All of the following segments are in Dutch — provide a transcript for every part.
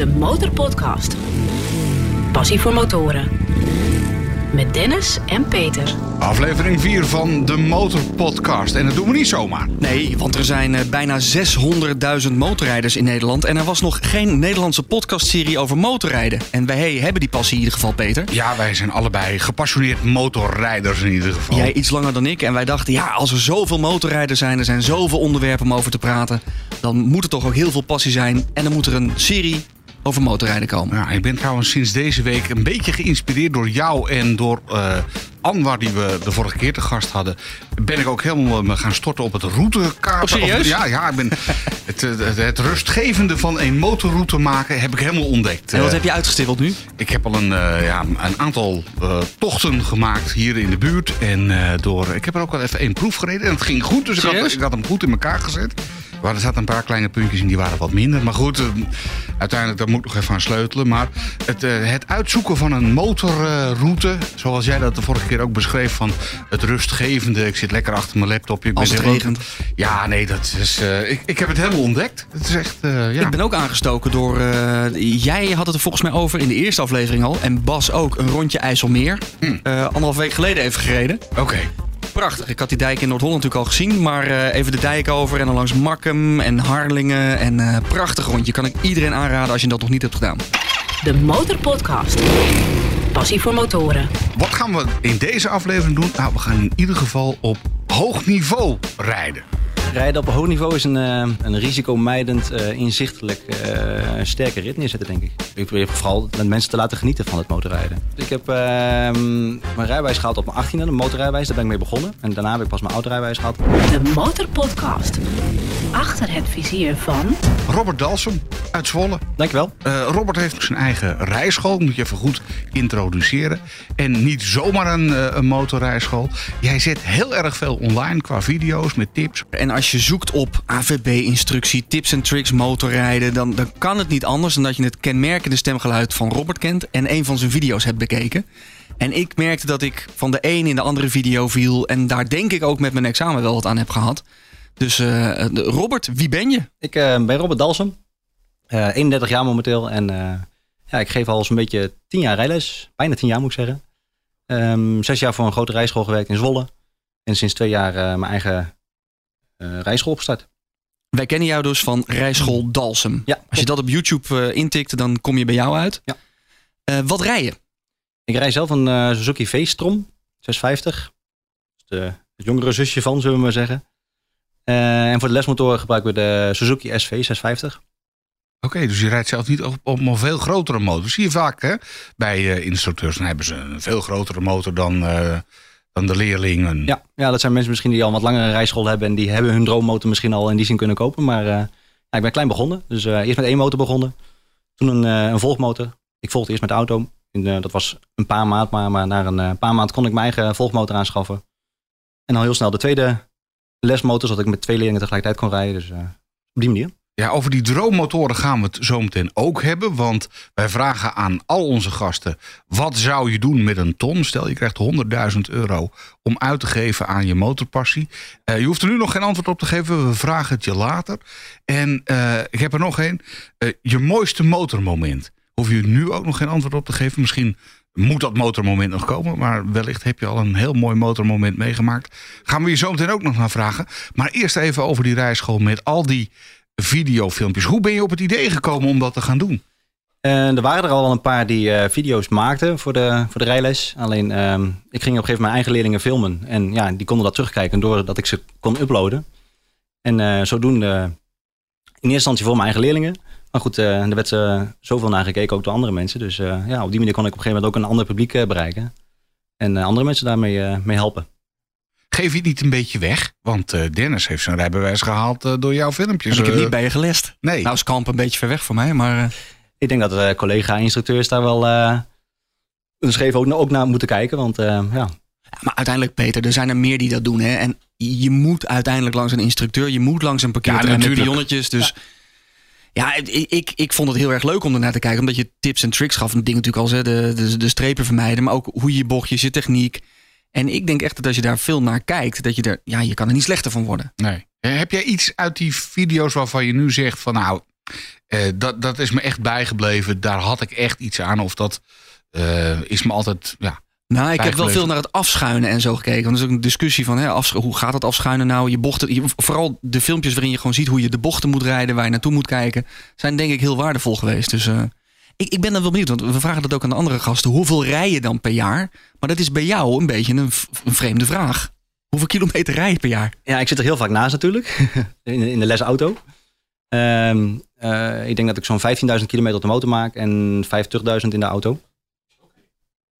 de Motorpodcast. Passie voor motoren. Met Dennis en Peter. Aflevering 4 van de Motorpodcast. En dat doen we niet zomaar. Nee, want er zijn eh, bijna 600.000 motorrijders in Nederland. En er was nog geen Nederlandse podcastserie over motorrijden. En wij hebben die passie in ieder geval, Peter. Ja, wij zijn allebei gepassioneerd motorrijders in ieder geval. Jij iets langer dan ik. En wij dachten, ja, als er zoveel motorrijders zijn, er zijn zoveel onderwerpen om over te praten. Dan moet er toch ook heel veel passie zijn. En dan moet er een serie over motorrijden komen. Ja, ik ben trouwens sinds deze week een beetje geïnspireerd door jou en door uh, Anwar, die we de vorige keer te gast hadden. Ben ik ook helemaal me gaan storten op het routekaart. Oh, serieus? ja, ja, ik ben het, het, het, rustgevende van een motorroute maken heb ik helemaal ontdekt. En wat heb je uitgestippeld nu? Ik heb al een, uh, ja, een aantal uh, tochten gemaakt hier in de buurt. En door, ik heb er ook wel even één proef gereden. En het ging goed, dus ik had, ik had hem goed in elkaar gezet. Maar er zaten een paar kleine puntjes in, die waren wat minder. Maar goed, uh, uiteindelijk daar moet ik nog even aan sleutelen. Maar het, uh, het uitzoeken van een motorroute, uh, zoals jij dat de vorige keer ook beschreef, van het rustgevende. Ik zit lekker achter mijn laptopje. Ik Als ben het helemaal- regent. Ja, nee, dat is. eh, ik, ik heb het helemaal ontdekt. Het is echt. eh, ja. Ik ben ook aangestoken door. eh, jij had het er volgens mij over in de eerste aflevering al. En Bas ook een rondje IJsselmeer. Hm. Eh, anderhalf week geleden even gereden. Oké. Prachtig. Ik had die dijk in Noord-Holland natuurlijk al gezien. Maar eh, even de dijk over en dan langs Makkum en Harlingen. En eh, prachtig rondje. Kan ik iedereen aanraden als je dat nog niet hebt gedaan. De Motorpodcast. Voor motoren. Wat gaan we in deze aflevering doen? Nou, we gaan in ieder geval op hoog niveau rijden. Rijden op een hoog niveau is een, eh, een risicomijdend, eh, inzichtelijk, eh, sterke rit neerzetten, denk ik. Ik probeer vooral met mensen te laten genieten van het motorrijden. Ik heb ehm, mijn rijbewijs gehaald op mijn 18e, de motorrijbewijs. Daar ben ik mee begonnen. En daarna heb ik pas mijn autorijbewijs gehad. De Motorpodcast. Achter het vizier van... Robert Dalsum uit Zwolle. Dankjewel. Eh, Robert heeft zijn eigen rijschool, moet je even goed introduceren. En niet zomaar een, eh, een motorrijschool. Jij zet heel erg veel online qua video's met tips. En als je zoekt op AVB-instructie, tips en tricks motorrijden, dan, dan kan het niet anders dan dat je het kenmerkende stemgeluid van Robert kent en een van zijn video's hebt bekeken. En ik merkte dat ik van de een in de andere video viel en daar denk ik ook met mijn examen wel wat aan heb gehad. Dus eh, Robert, wie ben je? Ik eh, ben Robert Dalsem. eh 31 jaar momenteel. En eh, ja, ik geef al zo'n beetje 10 jaar rijles. Bijna 10 jaar moet ik zeggen. Ehm, zes jaar voor een grote rijschool gewerkt in Zwolle. En sinds twee jaar eh, mijn eigen eh, rijschool opgestart. Wij kennen jou dus van Rijschool Dalsem. Ja, Als je dat op YouTube eh, intikt, dan kom je bij jou uit. Ja. Eh, wat rij je? Ik rij zelf een eh, Suzuki V-Strom 650. Dus de, het jongere zusje van, zullen we maar zeggen. Eh, en voor de lesmotoren gebruiken we de Suzuki SV 650. Oké, dus je rijdt zelf niet op, op een veel grotere motor. Zie je vaak hè? bij eh, instructeurs. Dan hebben ze een veel grotere motor dan, eh, dan de leerlingen. Ja, ja, dat zijn mensen misschien die al wat langere rijschool hebben. En die hebben hun droommotor misschien al in die zin kunnen kopen. Maar eh, ik ben klein begonnen. Dus eh, eerst met één motor begonnen. Toen een, eh, een volgmotor. Ik volgde eerst met de auto. En, dat was een paar maand maar. Na een paar maand kon ik mijn eigen volgmotor aanschaffen. En al heel snel de tweede lesmotor. Zodat ik met twee leerlingen tegelijkertijd kon rijden. Dus op die manier. Ja, over die droommotoren gaan we het zo meteen ook hebben. Want wij vragen aan al onze gasten: wat zou je doen met een ton? Stel je krijgt 100.000 euro om uit te geven aan je motorpassie. Eh, je hoeft er nu nog geen antwoord op te geven. We vragen het je later. En eh, ik heb er nog één. Eh, je mooiste motormoment. Hoef je nu ook nog geen antwoord op te geven. Misschien moet dat motormoment nog komen. Maar wellicht heb je al een heel mooi motormoment meegemaakt. Gaan we je zo meteen ook nog naar vragen. Maar eerst even over die rijschool met al die videofilmpjes. Hoe ben je op het idee gekomen om dat te gaan doen? En er waren er al wel een paar die eh, video's maakten voor de, voor de rijles. Alleen, ehm, ik ging op een gegeven moment mijn eigen leerlingen filmen. En ja, die konden dat terugkijken doordat ik ze kon uploaden. En eh, zodoende, in eerste instantie voor mijn eigen leerlingen. Maar goed, eh, er werd eh, zoveel naar gekeken, ook door andere mensen. Dus eh, ja, op die manier kon ik op een gegeven moment ook een ander publiek eh, bereiken. En eh, andere mensen daarmee eh, mee helpen. Geef je het niet een beetje weg? Want eh, Dennis heeft zijn rijbewijs gehaald eh, door jouw filmpjes. ik heb Eh, niet bij je gelest. Nee. Nou is Kamp een beetje ver weg voor mij, maar... eh, Ik denk dat de collega-instructeurs daar wel eh een scheef ook, ook naar moeten kijken. Want eh, ja, Ja, maar uiteindelijk, Peter, er zijn er meer die dat doen. Hè? En je moet uiteindelijk langs een instructeur. Je moet langs een parkeerterrein met natuurlijk. pionnetjes. Dus ja, ik, ik, ik vond het heel erg leuk om ernaar te kijken. Omdat je tips en tricks gaf. En dingen natuurlijk al, hè, de, de, de strepen vermijden. Maar ook hoe je bochtjes, je techniek. En ik denk echt dat als je daar veel naar kijkt, dat je er, ja, je kan er niet slechter van worden. Nee. Eh, Heb jij iets uit die video's waarvan je nu zegt van nou, Eh, dat, dat is me echt bijgebleven. Daar had ik echt iets aan. Of dat eh, is me altijd. Ja, Nou, ik heb wel veel naar het afschuinen en zo gekeken. Want er is ook een discussie van hè, hoe gaat het afschuinen nou? Je bochten, je- vooral de filmpjes waarin je gewoon ziet hoe je de bochten moet rijden, waar je naartoe moet kijken, zijn denk ik heel waardevol geweest. Dus ik, ik ben dan wel benieuwd, want we vragen dat ook aan de andere gasten. Hoeveel rij je dan per jaar? Maar dat is bij jou een beetje een, een vreemde vraag. Hoeveel kilometer rij je per jaar? Ja, ik zit er heel vaak naast natuurlijk. in, in de lesauto. Ehm, eh, ik denk dat ik zo'n 15.000 kilometer op de motor maak en 50.000 in de auto.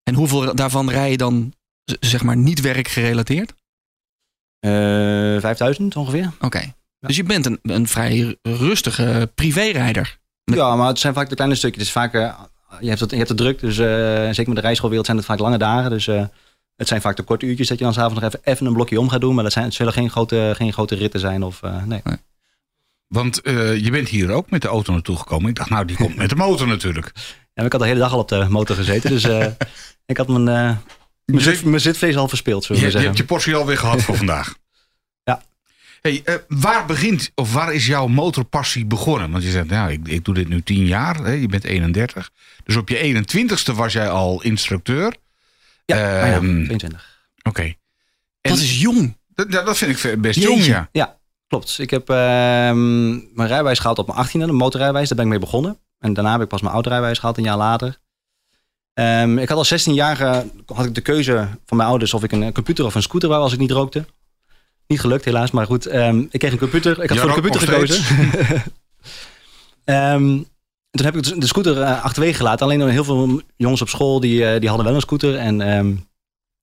En hoeveel daarvan rij je dan zeg maar niet werkgerelateerd? Eh 5000 ongeveer. Oké. Dus je bent een, een vrij rustige privérijder. Ja, maar het zijn vaak de kleine stukjes. Het is vaak, eh, je, hebt het, je hebt het druk, dus eh, zeker met de rijschoolwereld zijn het vaak lange dagen. Dus eh, het zijn vaak de korte uurtjes dat je dan s'avonds nog even, even een blokje om gaat doen. Maar dat zijn, het zullen geen grote, geen grote ritten zijn. Of, eh, nee. want je bent hier ook met de auto naartoe gekomen. Ik dacht, nou, die komt met de motor natuurlijk. Ja, ik had de hele dag al op de motor gezeten, dus ik had mijn, mijn, zit, mijn zitvlees al verspeeld, zullen Je, je hebt je portie alweer gehad voor vandaag. Hey, eh, waar begint, of waar is jouw motorpassie begonnen? Want je zegt, nou, ik, ik doe dit nu 10 jaar. Hè, je bent 31. Dus op je 21ste was jij al instructeur. Ja, ah ja, Ehm, 22. Oké. Dat is jong. Dat, dat vind ik best Jeetje. jong, ja. Ja, klopt. Ik heb ehm, mijn rijbewijs gehaald op mijn 18e, de motorrijbewijs. Daar ben ik mee begonnen. En daarna heb ik pas mijn autorijbewijs gehaald, een jaar later. Ehm, ik had als 16-jarige had ik de keuze van mijn ouders of ik een computer of een scooter wou als ik niet rookte. Niet gelukt helaas, maar goed. ehm, ik kreeg een computer. Ik had Ja, voor de rookt computer gekozen. Ehm, toen heb ik de scooter eh, achterwege gelaten. Alleen heel veel jongens op school die, eh, die hadden wel een scooter. En ehm,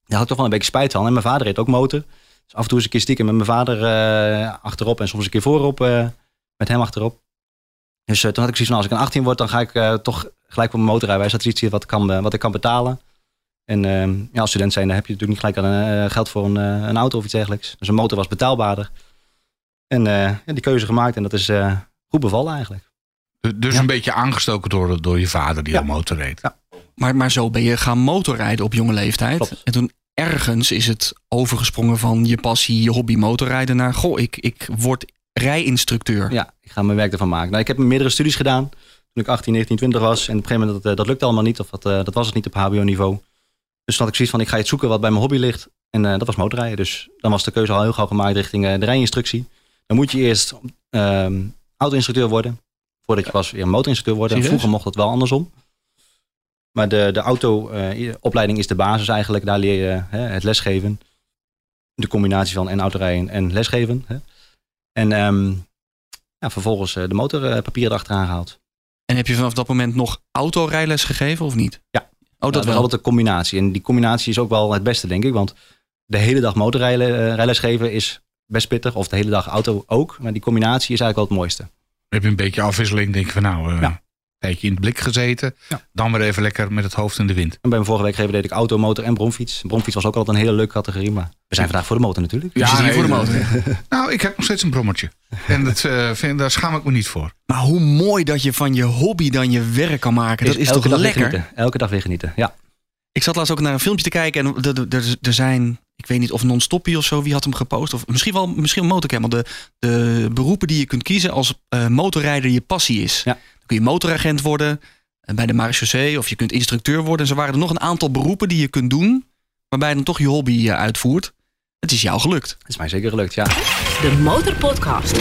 daar had ik toch wel een beetje spijt van. En mijn vader reed ook motor. Dus af en toe eens een keer stiekem met mijn vader eh, achterop en soms een keer voorop met hem achterop. Dus toen had ik zoiets van, als ik een 18 word, dan ga ik toch gelijk voor mijn motorrijbewijs. Dat is iets wat kan, wat ik kan betalen. En ehm, ja, als student zijn, dan heb je natuurlijk niet gelijk aan, eh, geld voor een, eh, een auto of iets dergelijks. Dus een motor was betaalbaarder. En eh, ja, die keuze gemaakt en dat is eh, goed bevallen eigenlijk. Dus Ja. een beetje aangestoken door, door je vader die Ja. al motor reed. Ja. Maar, maar zo ben je gaan motorrijden op jonge leeftijd. Klopt. En toen ergens is het overgesprongen van je passie, je hobby motorrijden naar... Goh, ik, ik word rijinstructeur. Ja, ik ga mijn werk ervan maken. Nou, ik heb meerdere studies gedaan toen ik 18, 19, 20 was. En op een gegeven moment, dat, dat lukte allemaal niet. Of dat, dat was het niet op hbo-niveau. Dus toen had ik zoiets van, ik ga iets zoeken wat bij mijn hobby ligt. En eh, dat was motorrijden. Dus dan was de keuze al heel gauw gemaakt richting eh, de rijinstructie. Dan moet je eerst ehm auto-instructeur worden. Voordat je pas weer motorinstructeur wordt. En vroeger mocht dat wel andersom. Maar de, de auto-opleiding is de basis eigenlijk. Daar leer je hè, het lesgeven. De combinatie van en autorijden en lesgeven. Hè. En ehm, ja, vervolgens eh, de motorpapieren erachteraan gehaald. En heb je vanaf dat moment nog autorijles gegeven of niet? Ja. Oh, dat was wel. altijd een combinatie. En die combinatie is ook wel het beste, denk ik. Want de hele dag motorrijles geven is best pittig. Of de hele dag auto ook. Maar die combinatie is eigenlijk wel het mooiste. Dan heb je een beetje afwisseling. Denk je van nou, eh, Ja. Een tijdje in het blik gezeten. Ja. Dan weer even lekker met het hoofd in de wind. En bij mijn vorige werkgever deed ik auto, motor en bromfiets. Bromfiets was ook altijd een hele leuke categorie. Maar we zijn vandaag voor de motor natuurlijk. Hier voor de motor. Nou, ik heb nog steeds een brommertje. En dat, eh, vind, daar schaam ik me niet voor. Maar hoe mooi dat je van je hobby dan je werk kan maken. Dat is elke toch dag weer lekker? genieten. Elke dag weer genieten, ja. Ik zat laatst ook naar een filmpje te kijken en er- er- er- er zijn, ik weet niet of non-stoppie of zo, wie had hem gepost? Of misschien wel misschien wel Motorcamel. De, de beroepen die je kunt kiezen als eh, motorrijder je passie is. Ja. Dan kun je motoragent worden eh, bij de marechaussee of je kunt instructeur worden. En zo waren er nog een aantal beroepen die je kunt doen, waarbij je dan toch je hobby eh, uitvoert. Het is jou gelukt. Het is mij zeker gelukt, ja. De Motorpodcast.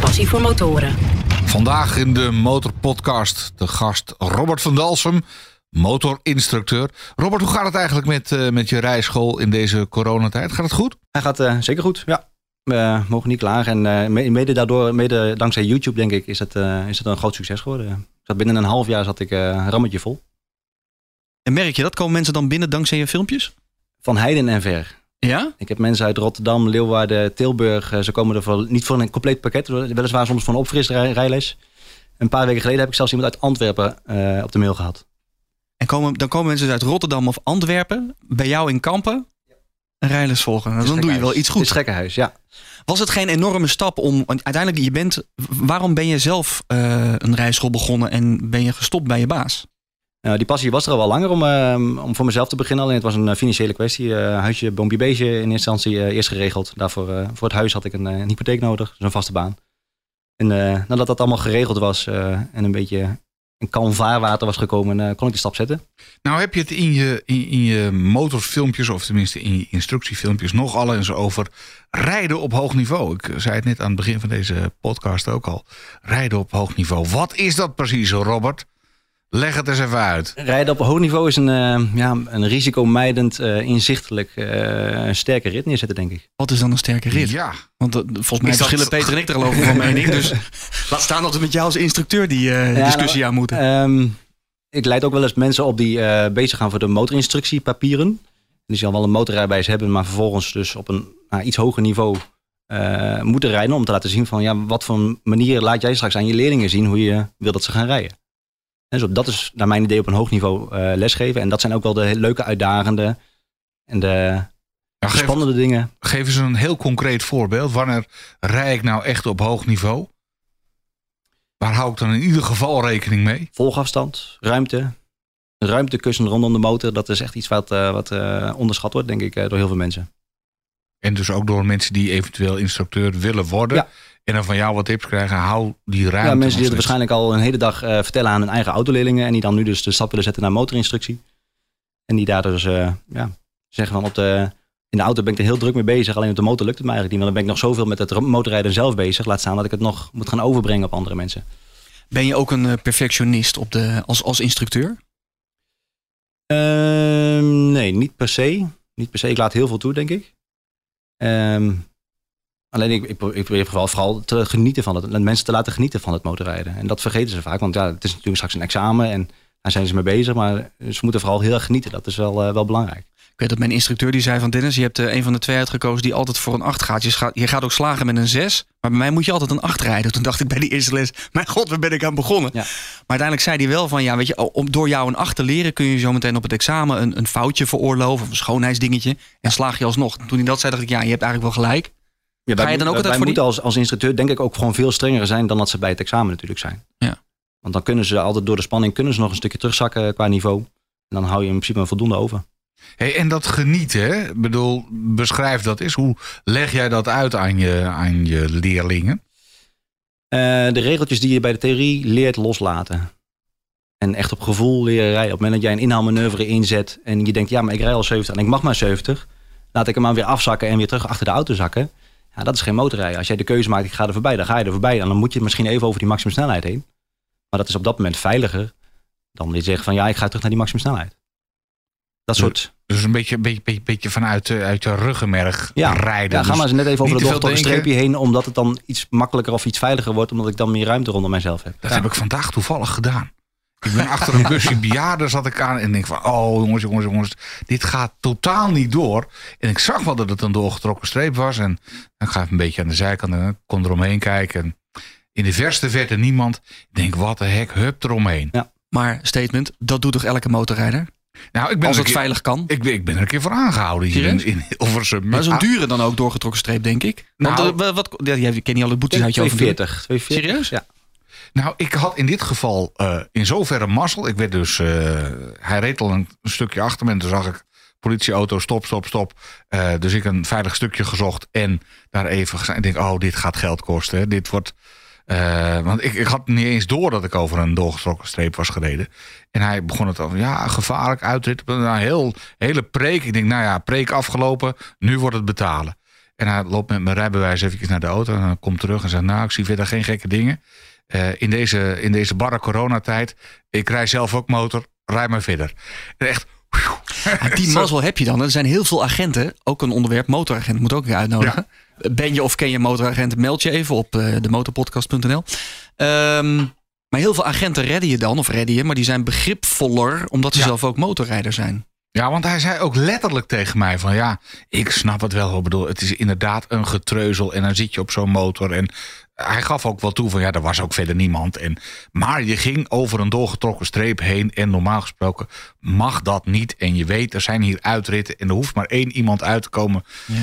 Passie voor motoren. Vandaag in de Motorpodcast de gast Robert van Dalsem, motorinstructeur. Robert, hoe gaat het eigenlijk met, eh, met je rijschool in deze coronatijd? Gaat het goed? Hij gaat eh, zeker goed, ja. We mogen niet klagen. En eh, me- mede daardoor, mede dankzij YouTube, denk ik, is het, eh, is het een groot succes geworden. Ik Zat binnen een half jaar zat ik eh, een rammetje vol. En merk je dat? Komen mensen dan binnen dankzij je filmpjes? Van heiden en ver. Ja? Ik heb mensen uit Rotterdam, Leeuwarden, Tilburg. eh, ze komen er voor, niet voor een compleet pakket, weliswaar soms voor een opfrisrijles. Een paar weken geleden heb ik zelfs iemand uit Antwerpen eh, op de mail gehad. En komen, dan komen mensen uit Rotterdam of Antwerpen bij jou in Kampen een rijles volgen. Dan doe je wel iets Het goed. is gekkenhuis, ja. Was het geen enorme stap om. want Uiteindelijk, je bent. Waarom ben je zelf eh, een rijschool begonnen en ben je gestopt bij je baas? Nou, die passie was er al wel langer om, eh, om voor mezelf te beginnen. Alleen het was een eh, financiële kwestie. Eh, huisje, boompje, beestje in eerste instantie eerst geregeld. Daarvoor, voor het huis had ik een, een hypotheek nodig, dus een vaste baan. En nadat dat allemaal geregeld was en een beetje kalm vaarwater was gekomen, uh, kon ik de stap zetten. Nou heb je het in je, in, in, je motorfilmpjes, of tenminste in je instructiefilmpjes, nogal eens over rijden op hoog niveau. Ik zei het net aan het begin van deze podcast ook al. Rijden op hoog niveau. Wat is dat precies, Robert? Leg het eens even uit. Rijden op hoog niveau is een, uh, ja, een risicomijdend, uh, inzichtelijk, uh, sterke rit neerzetten, denk ik. Wat is dan een sterke rit? Ja. Want volgens mij verschillen Peter en ik er geloof ik van mening. Dus laat staan dat we met jou als instructeur die ja, discussie aan moeten. Um, ik leid ook wel eens mensen op die bezig gaan voor de motorinstructiepapieren. Die zal wel een motorrijbewijs hebben, maar vervolgens dus op een nou, iets hoger niveau moeten rijden. Om te laten zien van ja, wat voor manier laat jij straks aan je leerlingen zien hoe je wil dat ze gaan rijden. En zo, dat is naar mijn idee op een hoog niveau uh, lesgeven. En dat zijn ook wel de leuke, uitdagende en de, ja, geef, spannende dingen. Geef eens een heel concreet voorbeeld. Wanneer rij ik nou echt op hoog niveau? Waar hou ik dan in ieder geval rekening mee? Volgafstand, ruimte. Ruimtekussen rondom de motor. Dat is echt iets wat, uh, wat uh, onderschat wordt, denk ik, door heel veel mensen. En dus ook door mensen die eventueel instructeur willen worden. Ja. En dan van jou wat tips krijgen, hou die ruimte. Ja, mensen die het waarschijnlijk al een hele dag uh, vertellen aan hun eigen autoleerlingen. En die dan nu dus de stap willen zetten naar motorinstructie. En die daar dus uh, ja, zeggen van op de, in de auto ben ik er heel druk mee bezig. Alleen op de motor lukt het me eigenlijk niet. Want dan ben ik nog zoveel met het motorrijden zelf bezig. Laat staan dat ik het nog moet gaan overbrengen op andere mensen. Ben je ook een uh, perfectionist op de, als, als instructeur? Ehm, nee, niet per se. Niet per se. Ik laat heel veel toe, denk ik. Um, Alleen ik, ik, probeer vooral, vooral te genieten van het. Mensen te laten genieten van het motorrijden. En dat vergeten ze vaak. Want ja, het is natuurlijk straks een examen en daar zijn ze mee bezig. Maar ze moeten vooral heel erg genieten. Dat is wel, uh, wel belangrijk. Ik weet dat mijn instructeur die zei van Dennis, je hebt uh, een van de twee uitgekozen die altijd voor een 8 gaat. Je, gaat. je gaat ook slagen met een 6, maar bij mij moet je altijd een 8 rijden. Toen dacht ik bij die eerste les, mijn god, waar ben ik aan begonnen? Ja. Maar uiteindelijk zei hij wel van, ja, weet je, om door jou een 8 te leren kun je zo meteen op het examen een, een foutje veroorloven of een schoonheidsdingetje en slaag je alsnog. Toen hij dat zei, dacht ik, ja, je hebt eigenlijk wel gelijk. Ja, Ga je dan ook altijd voor moeten die... als, als instructeur denk ik ook gewoon veel strenger zijn dan dat ze bij het examen natuurlijk zijn. Ja. Want dan kunnen ze altijd door de spanning kunnen ze nog een stukje terugzakken qua niveau. En dan hou je in principe een voldoende over. Hey, en dat genieten, hè? Ik bedoel, beschrijf dat eens. Hoe leg jij dat uit aan je, aan je leerlingen? Uh, de regeltjes die je bij de theorie leert loslaten. En echt op gevoel leren rijden. Op het moment dat jij een inhaalmanoeuvre inzet en je denkt, ja, maar ik rij al 70 en ik mag maar 70. Laat ik hem maar weer afzakken en weer terug achter de auto zakken. Ja, dat is geen motorrijden. Als jij de keuze maakt, ik ga er voorbij, dan ga je er voorbij. En dan moet je misschien even over die maximumsnelheid heen. Maar dat is op dat moment veiliger dan je zeggen van ja, ik ga terug naar die maximumsnelheid. Dat soort... Dus een beetje, beetje, beetje, beetje vanuit uit je ruggenmerg ja. rijden. Ja, ga dus maar eens net even over de doorgetrokken denken. streepje heen, omdat het dan iets makkelijker of iets veiliger wordt, omdat ik dan meer ruimte rondom mijzelf heb. Dat Ja. heb ik vandaag toevallig gedaan. Ik ben achter een busje bejaarden zat ik aan en denk van, oh jongens, jongens, jongens, dit gaat totaal niet door. En ik zag wel dat het een doorgetrokken streep was en ik ga even een beetje aan de zijkant en ik kon eromheen kijken. En in de verste verte niemand. Ik denk, wat de hek, hup eromheen. Maar statement, dat doet toch elke motorrijder? Nou, ik ben Als er het een keer- veilig kan. Ik, ben- ik ben er een keer voor aangehouden hier in, in Hilversum. Maar zo'n Ja. dure dan ook doorgetrokken streep, denk ik. Want Nou- wat, wat, ja, jij kent niet alle boetes uit je hoofd. natuurlijk. 240. 240. Serieus? Ja. Nou, ik had in dit geval eh, in zoverre mazzel. Ik werd dus, eh, hij reed al een, een stukje achter me en toen zag ik politieauto, stop, stop, stop. Eh, dus ik een veilig stukje gezocht en daar even gezegd. Ik denk, oh, dit gaat geld kosten. Dit wordt, want ik, ik had niet eens door dat ik over een doorgetrokken streep was gereden. En hij begon het over, ja, gevaarlijk uitrit. Nou, heel, hele preek. Ik denk, nou ja, preek afgelopen, nu wordt het betalen. En hij loopt met mijn rijbewijs even naar de auto en dan komt terug en zegt, nou, ik zie verder geen gekke dingen. Eh, in, deze, in deze barre coronatijd. Ik rij zelf ook motor, rij maar verder. Echt. Ja, die Zo. mazzel heb je dan. Er zijn heel veel agenten. Ook een onderwerp motoragent moet ook weer uitnodigen. Ben je of ken je motoragent? Meld je even op uh, demotorpodcast.nl. Ehm, maar heel veel agenten redden je dan, of redden je, maar die zijn begripvoller omdat ze Ja. zelf ook motorrijder zijn. Ja, want hij zei ook letterlijk tegen mij van ja, ik snap het wel. Ik bedoel, het is inderdaad een getreuzel en dan zit je op zo'n motor. En hij gaf ook wel toe van ja, er was ook verder niemand. En, maar je ging over een doorgetrokken streep heen en normaal gesproken mag dat niet. En je weet, er zijn hier uitritten en er hoeft maar één iemand uit te komen. Ja.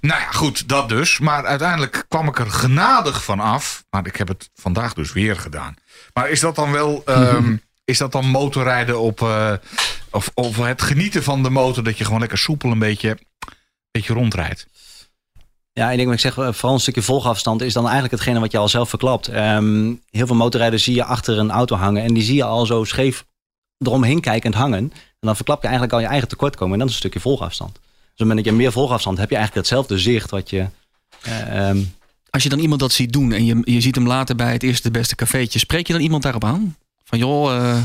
Nou ja, goed, dat dus. Maar uiteindelijk kwam ik er genadig van af. Maar ik heb het vandaag dus weer gedaan. Maar is dat dan wel... ehm, is dat dan motorrijden op... eh, of, of het genieten van de motor... dat je gewoon lekker soepel een beetje, beetje rondrijdt? Ja, ik denk wat ik zeg, eh, vooral een stukje volgafstand is dan eigenlijk hetgene wat je al zelf verklapt. Ehm, heel veel motorrijders zie je achter een auto hangen en die zie je al zo scheef eromheen kijkend hangen. En dan verklap je eigenlijk al je eigen tekortkomen en dan is een stukje volgafstand. Dus op het moment dat je meer volgafstand heb je eigenlijk hetzelfde zicht wat je... eh, ehm, Als je dan iemand dat ziet doen en je, je ziet hem later bij het eerste beste cafeetje, spreek je dan iemand daarop aan? Van joh, eh,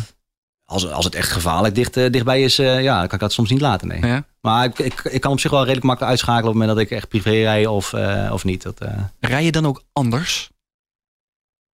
als, als het echt gevaarlijk dicht, eh, dichtbij is, eh, ja, dan kan ik dat soms niet laten. Nee. ja. Maar ik, ik, ik kan op zich wel redelijk makkelijk uitschakelen op het moment dat ik echt privé rij of, eh, of niet. Dat, rij je dan ook anders?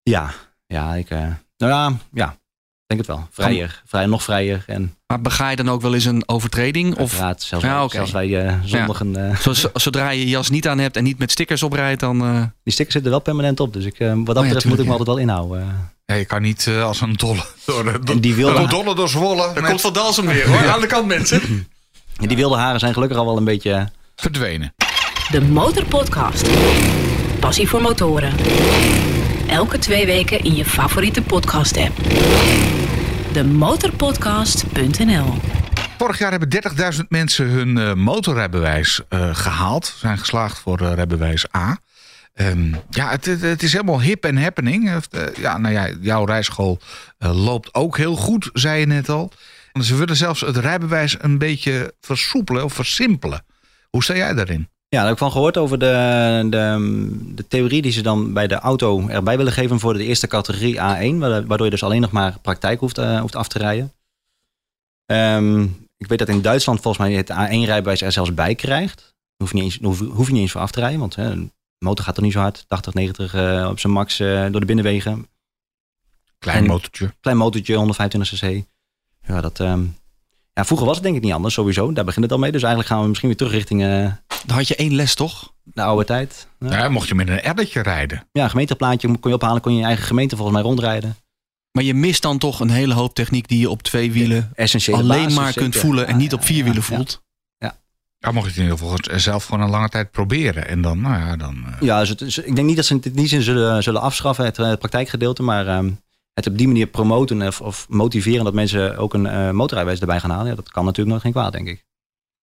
ja, ja, ik, nou ja, ja, denk het wel. Vrijer, vrij, nog vrijer en Maar bega je dan ook wel eens een overtreding? Of uiteraard zelfs, Ja, zelfs wij eh, zondigen, zo- zo- zodra je je jas niet aan hebt en niet met stickers oprijdt, dan... die stickers zitten wel permanent op. Dus ik, wat dat ja, betreft moet ik me altijd wel inhouden. Ja, je kan niet eh, als een dolle door de, die wilde- een dolle door Zwolle met Van Dalsem weer hoor, aan de kant mensen. En die wilde haren zijn gelukkig al wel een beetje... eh, verdwenen. De Motorpodcast. Passie voor motoren. Elke twee weken in je favoriete podcast app. Demotorpodcast.nl Vorig jaar hebben 30.000 mensen hun eh, motorrijbewijs eh, gehaald. Zijn geslaagd voor eh, rijbewijs A. Ehm, ja, het, is helemaal hip en happening. Eh, ja, nou ja, jouw rijschool eh, loopt ook heel goed, zei je net al. Ze willen zelfs het rijbewijs een beetje versoepelen of versimpelen. Hoe sta jij daarin? Ja, daar heb ik van gehoord over de, de, de theorie die ze dan bij de auto erbij willen geven voor de eerste categorie A1, wa- waardoor je dus alleen nog maar praktijk hoeft, eh, hoeft af te rijden. Ehm, ik weet dat in Duitsland volgens mij het A1-rijbewijs er zelfs bij krijgt. Hoef je niet eens, hoef, hoef je niet eens voor af te rijden, want hè, motor gaat toch niet zo hard, 80, 90 eh, op zijn max eh, door de binnenwegen. Klein En- motortje. Klein motortje, 125 cc. Ja, dat, ehm, ja, vroeger was het denk ik niet anders, sowieso. Daar begint het al mee. Dus eigenlijk gaan we misschien weer terug richting eh, Dan had je één les toch? de oude tijd. Ja. Ja, mocht je met een elletje rijden. Ja, een gemeenteplaatje kon je ophalen, kon je in je eigen gemeente volgens mij rondrijden. Maar je mist dan toch een hele hoop techniek die je op twee wielen alleen basis, maar kunt voelen en niet op ja, vier wielen voelt. Dan mocht je het in ieder geval zelf gewoon een lange tijd proberen. En dan, nou ja, dan... eh, Ja, dus het ik denk niet dat ze het in die zin zullen, zullen afschaffen, het, eh, het praktijkgedeelte. Maar ehm, het op die manier promoten of, of motiveren dat mensen ook een eh motorrijbewijs erbij gaan halen. Ja, dat kan natuurlijk nog geen kwaad, denk ik.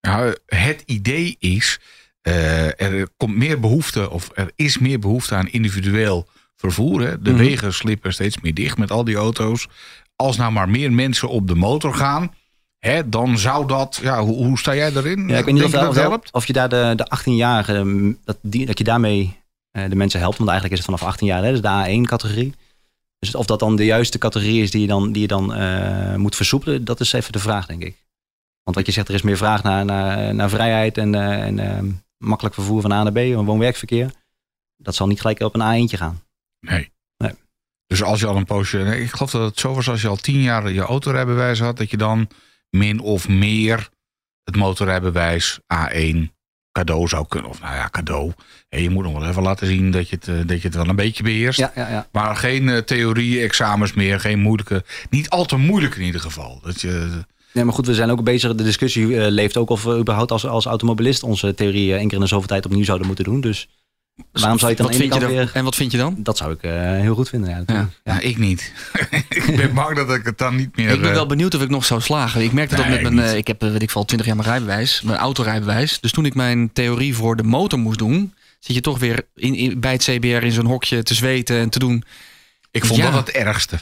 Nou, het idee is, er komt meer behoefte, of er is meer behoefte aan individueel vervoer. Hè. De Mhm. wegen slippen steeds meer dicht met al die auto's. Als nou maar meer mensen op de motor gaan, hè, dan zou dat, ja, hoe, hoe sta jij daarin? Ja, ik weet niet of, dat helpt? of je daar de, de 18-jarigen, dat, die- dat je daarmee eh, de mensen helpt. Want eigenlijk is het vanaf 18 jaar, hè, dus de A1-categorie. Dus of dat dan de juiste categorie is die je dan, die je dan eh, moet versoepelen, dat is even de vraag, denk ik. Want wat je zegt, er is meer vraag naar, naar, naar vrijheid en, eh, en makkelijk vervoer van A naar B, een woon-werkverkeer. Dat zal niet gelijk op een A1'tje gaan. Nee. Nee. Dus als je al een poosje, nee, ik geloof dat het zo was als je al tien jaar je autorijbewijs had, dat je dan min of meer het motorrijbewijs A1 cadeau zou kunnen. Of nou ja, cadeau. Hè, je moet nog wel even laten zien dat je het, eh, dat je het wel een beetje beheerst. Ja, ja, ja. Maar geen eh, theorie, examens meer, geen moeilijke. Niet al te moeilijk in ieder geval. Dat je, Nee, maar goed, we zijn ook bezig. De discussie eh, leeft ook of we überhaupt als, als automobilist onze theorie eh, één keer in de zoveel tijd opnieuw zouden moeten doen. Dus waarom zou je het dan wat vind je er, weer... En wat vind je dan? Dat zou ik eh, heel goed vinden, ja. natuurlijk. Ja. ja, ik niet. ik ben bang dat ik het dan niet meer. Ik ben eh, wel benieuwd of ik nog zou slagen. Ik merkte dat Nee, met mijn. niet. eh, ik heb, weet ik veel, 20 jaar mijn rijbewijs, mijn autorijbewijs. Dus toen ik mijn theorie voor de motor moest doen, zit je toch weer in, in- bij het CBR in zo'n hokje te zweten en te doen. ik vond Ja. dat het ergste.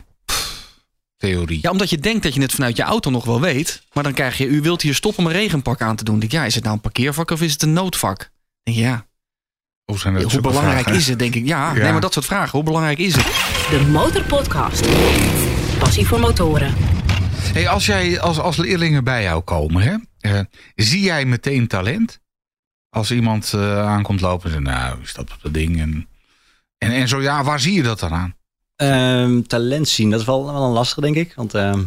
Theorie. Ja, omdat je denkt dat je het vanuit je auto nog wel weet. Maar dan krijg je, u wilt hier stoppen om een regenpak aan te doen. Denk ik, ja, is het nou een parkeervak of is het een noodvak? Denk je, ja, Hoe, zijn dat hoe zulke belangrijk vragen? is het? Denk ik, ja, Ja. nee, maar dat soort vragen. Hoe belangrijk is het? De Motorpodcast. Passie voor motoren. Hey, als jij als, als leerlingen bij jou komen, hè, eh, zie jij meteen talent? Als iemand eh, aankomt lopen en zegt, nou, is dat dat ding? En, en, en zo ja, waar zie je dat dan aan? Ehm, talent zien, dat is wel, wel een lastige, denk ik. Want ehm,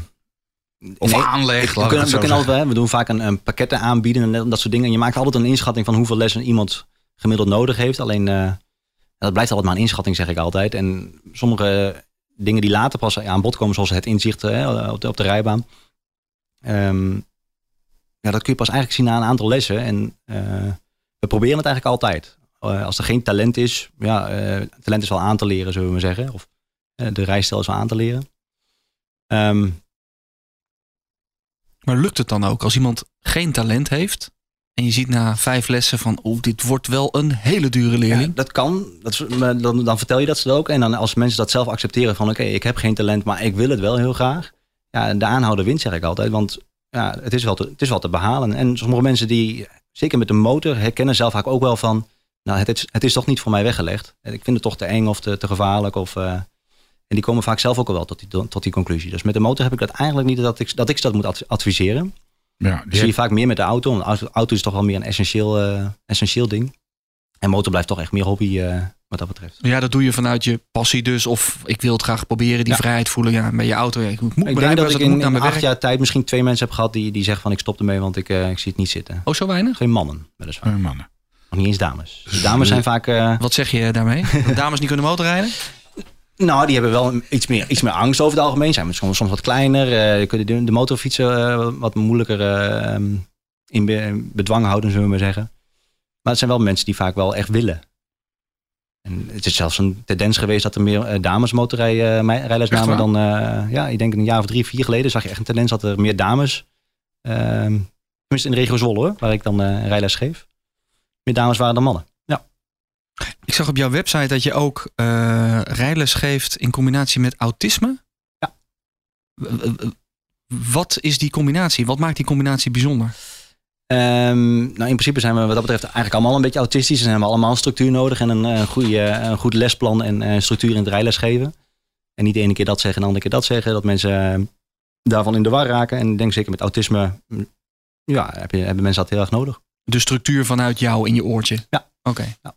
Of nee, aanleg, we, ik kunnen, we, kunnen altijd, we doen vaak een, een pakketten aanbieden en dat soort dingen. En je maakt altijd een inschatting van hoeveel lessen iemand gemiddeld nodig heeft. Alleen, eh, dat blijft altijd maar een inschatting, zeg ik altijd. En sommige dingen die later pas aan bod komen, zoals het inzicht hè, op, de, op de rijbaan. ehm, ja, dat kun je pas eigenlijk zien na een aantal lessen. En eh, we proberen het eigenlijk altijd. Eh, als er geen talent is, ja, eh, talent is wel aan te leren, zullen we maar zeggen. Of eh, de rijstijl is wel aan te leren. Ehm, Maar lukt het dan ook als iemand geen talent heeft, En je ziet na vijf lessen van, oh, dit wordt wel een hele dure leerling. Ja, dat kan. Dat is, dan, dan vertel je dat ze ook. En dan als mensen dat zelf accepteren van oké, ik heb geen talent, maar ik wil het wel heel graag. Ja, de aanhouder wint zeg ik altijd. Want ja, het, is wel te, het is wel te behalen. En sommige mensen die, zeker met de motor, herkennen zelf vaak ook wel van... Nou, het is, het is toch niet voor mij weggelegd. Ik vind het toch te eng of te, te gevaarlijk. Of, uh, en die komen vaak zelf ook al wel tot die, tot die conclusie. Dus met de motor heb ik dat eigenlijk niet dat ik dat, ik dat moet adviseren. Ja, die zie je vaak meer met de auto. Want de auto is toch wel meer een essentieel, uh, essentieel ding. En motor blijft toch echt meer hobby uh, wat dat betreft. Ja, dat doe je vanuit je passie dus. Of ik wil het graag proberen, die vrijheid voelen. Ja, met je auto. Ja, ik moet ik denk dat ik in, in acht jaar tijd misschien twee mensen heb gehad die, die zeggen van ik stop ermee, want ik, uh, ik zie het niet zitten. Oh, zo weinig? Geen mannen, weliswaar. Oh, mannen. Nog niet eens dames. Dus dames zijn vaak... Wat zeg je daarmee? dat dames niet kunnen motorrijden? Nou, die hebben wel iets meer, iets meer angst over het algemeen. Zijn soms, soms wat kleiner. Uh, kunnen de, de motorfietsen wat moeilijker uh, in bedwang houden, zullen we maar zeggen. Maar het zijn wel mensen die vaak wel echt willen. En het is zelfs een tendens geweest dat er meer dames motorrijles uh, namen dan... Ja, ik denk een jaar of drie, vier geleden zag je echt een tendens dat er meer dames... Ehm, tenminste in de regio Zwolle hoor, waar ik dan rijles geef. Meer dames waren dan mannen. Ik zag op jouw website dat je ook rijles geeft in combinatie met autisme. Ja. Wat is die combinatie? Wat maakt die combinatie bijzonder? Um, nou, in principe zijn we wat dat betreft eigenlijk allemaal een beetje autistisch. En hebben allemaal een structuur nodig en een, een, goede, een goed lesplan en uh, structuur in het rijles geven. En niet de ene keer dat zeggen en de andere keer dat zeggen. Dat mensen uh, daarvan in de war raken. En ik denk zeker met autisme, mm, ja, heb je, hebben mensen dat heel erg nodig. De structuur vanuit jou in je oortje? Ja. Oké. Ja.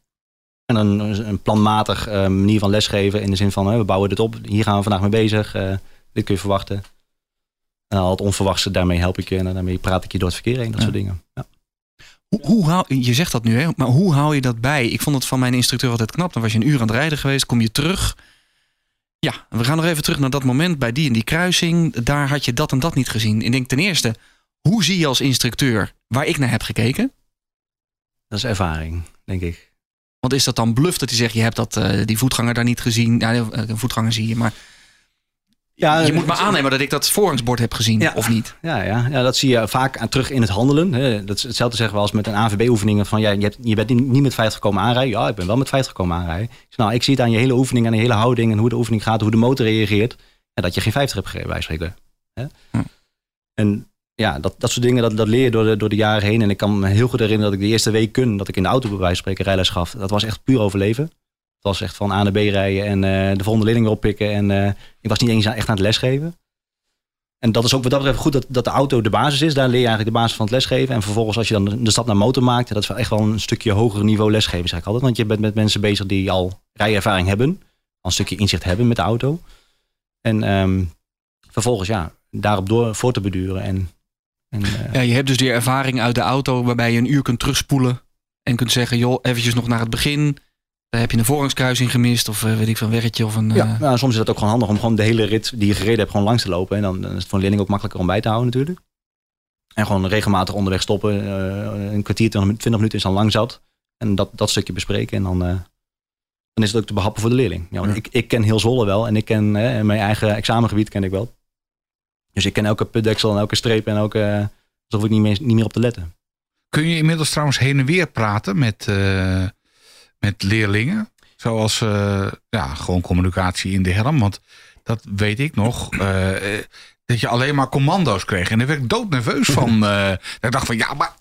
En een, een planmatig uh, manier van lesgeven in de zin van, we bouwen dit op. Hier gaan we vandaag mee bezig. dit kun je verwachten. En al het onverwachte, daarmee help ik je en daarmee praat ik je door het verkeer heen. Dat soort dingen. Ja. Hoe, hoe hou, je zegt dat nu, hè? maar hoe hou je dat bij? Ik vond het van mijn instructeur altijd knap. Dan was je een uur aan het rijden geweest, kom je terug. Ja, we gaan nog even terug naar dat moment bij die en die kruising. Daar had je dat en dat niet gezien. Ik denk ten eerste, hoe zie je als instructeur waar ik naar heb gekeken? Dat is ervaring, denk ik. Want is dat dan bluff dat hij zegt, je hebt dat, uh, die voetganger daar niet gezien? Ja, een voetganger zie je, maar ja, je moet maar aannemen dat ik dat voorrangsbord heb gezien, of niet? Ja, ja, ja, dat zie je vaak aan terug in het handelen. Dat is hetzelfde zeggen we als met een AVB-oefeningen. Van ja, je, hebt, je bent niet met 50 komen aanrijden. Ja, ik ben wel met 50 komen aanrijden. Ik, nou, ik zie het aan je hele oefening, aan je hele houding en hoe de oefening gaat, hoe de motor reageert. Ja, dat je geen 50 hebt gereden, bij spreken. Hm. En ja, dat, dat soort dingen, dat, dat leer je door de, door de jaren heen. En ik kan me heel goed herinneren dat ik de eerste week kun, dat ik in de auto bij spreken rijles gaf. Dat was echt puur overleven was echt van A naar B rijden en uh, de volgende leerling oppikken. En uh, ik was niet eens echt aan het lesgeven. En dat is ook wat dat betreft goed dat, dat de auto de basis is. Daar leer je eigenlijk de basis van het lesgeven. En vervolgens als je dan de stap naar motor maakt, dat is echt wel een stukje hoger niveau lesgeven, zeg ik altijd. Want je bent met mensen bezig die al rijervaring hebben, al een stukje inzicht hebben met de auto. En um, vervolgens ja, daarop door voor te beduren. En, en uh, ja, je hebt dus die ervaring uit de auto waarbij je een uur kunt terugspoelen en kunt zeggen, joh, eventjes nog naar het begin heb je een voorrangskruising gemist of uh, weet ik van weggetje of een... Ja, uh... nou, soms is het ook gewoon handig om gewoon de hele rit die je gereden hebt gewoon langs te lopen. En dan, dan is het voor een leerling ook makkelijker om bij te houden natuurlijk. En gewoon regelmatig onderweg stoppen. Uh, een kwartier, 20 minuten is dan lang zat. En dat, dat stukje bespreken en dan, dan is het ook te behappen voor de leerling. Ja, Ik, ik ken heel Zolle wel en ik ken mijn eigen examengebied ken ik wel. Dus ik ken elke putdeksel en elke streep en elke... Dus hoef ik niet meer, niet meer op te letten. Kun je inmiddels trouwens heen en weer praten met met leerlingen. Zoals uh, ja, gewoon communicatie in de helm. Want dat weet ik nog. Uh, dat je alleen maar commando's kreeg. En daar werd ik doodnerveus van. Uh, ik dacht van ja, maar.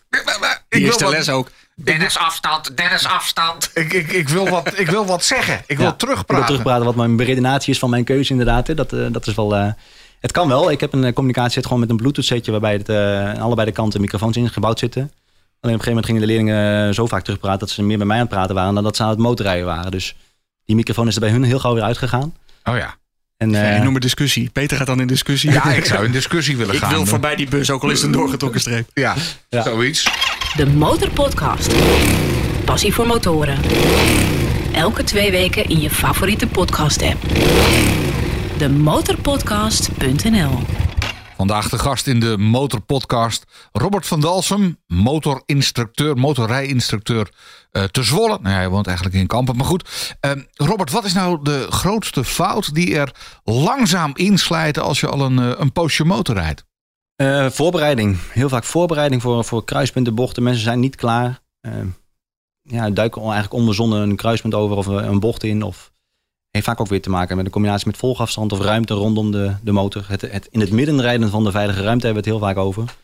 Ik wil wat, les ook. Dennis afstand, Dennis afstand. Ik, ik, ik, wil, wat, ik wil wat zeggen. Ik wil terugpraten. Ik wil terugpraten wat mijn beredenatie is van mijn keuze inderdaad. Dat, dat is wel... Het kan wel. Ik heb een communicatie gewoon met een bluetooth setje... waarbij het, uh, aan allebei de kanten microfoons ingebouwd zitten. Alleen op een gegeven moment gingen de leerlingen eh, zo vaak terugpraten dat ze meer bij mij aan het praten waren dan dat ze aan het motorrijden waren. Dus die microfoon is er bij hun heel gauw weer uitgegaan. Oh ja. En, uh, ja, enorme discussie. Peter gaat dan in discussie. Ja, ik zou in discussie willen gaan. Ik wil voorbij die bus, ook al is het een doorgetrokken streep. Ja, ja, zoiets. De Motorpodcast. Passie voor motoren. Elke twee weken in je favoriete podcast app. Demotorpodcast.nl Vandaag de gast in de Motorpodcast Robert van Dalsem, motorinstructeur, motorrijinstructeur uh, te Zwolle. Nou, hij woont eigenlijk in Kampen, maar goed. Uh, Robert, wat is nou de grootste fout die er langzaam inslijten als je al een, uh, een poosje motor rijdt? Eh, voorbereiding. Heel vaak voorbereiding voor, voor kruispunten, bochten. Mensen zijn niet klaar. Uh, ja, duiken eigenlijk onbezonnen een kruispunt over of een bocht in. Of heeft vaak ook weer te maken met een combinatie met volgafstand of ruimte rondom de, de motor. Het, het in het midden rijden van de veilige ruimte hebben we het heel vaak over.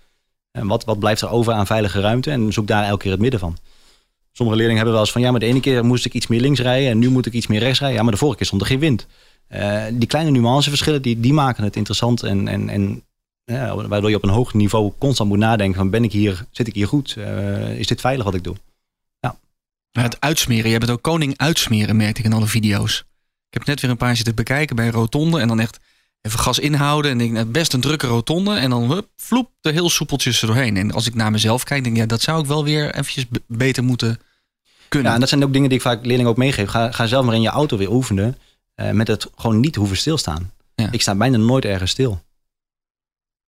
En wat, wat blijft er over aan veilige ruimte? En zoek daar elke keer het midden van. Sommige leerlingen hebben wel eens van ja, maar de ene keer moest ik iets meer links rijden en nu moet ik iets meer rechts rijden. Ja, maar de vorige keer stond er geen wind. Uh, die kleine nuanceverschillen die, die maken het interessant en, en, en waardoor je op een hoog niveau constant moet nadenken van ben ik hier, zit ik hier goed? Uh, is dit veilig wat ik doe? Ja. Het uitsmeren, je hebt het ook koning uitsmeren, merkte ik in alle video's. Ik heb net weer een paar zitten bekijken bij een rotonde en dan echt even gas inhouden en denk nou, best een drukke rotonde en dan hup, vloep er heel soepeltjes er doorheen. En als ik naar mezelf kijk, denk ik ja, dat zou ik wel weer eventjes beter moeten kunnen. Ja, en dat zijn ook dingen die ik vaak leerlingen ook meegeef. Ga, ga zelf maar in je auto weer oefenen uh, met het gewoon niet hoeven stilstaan. Ja. Ik sta bijna nooit ergens stil.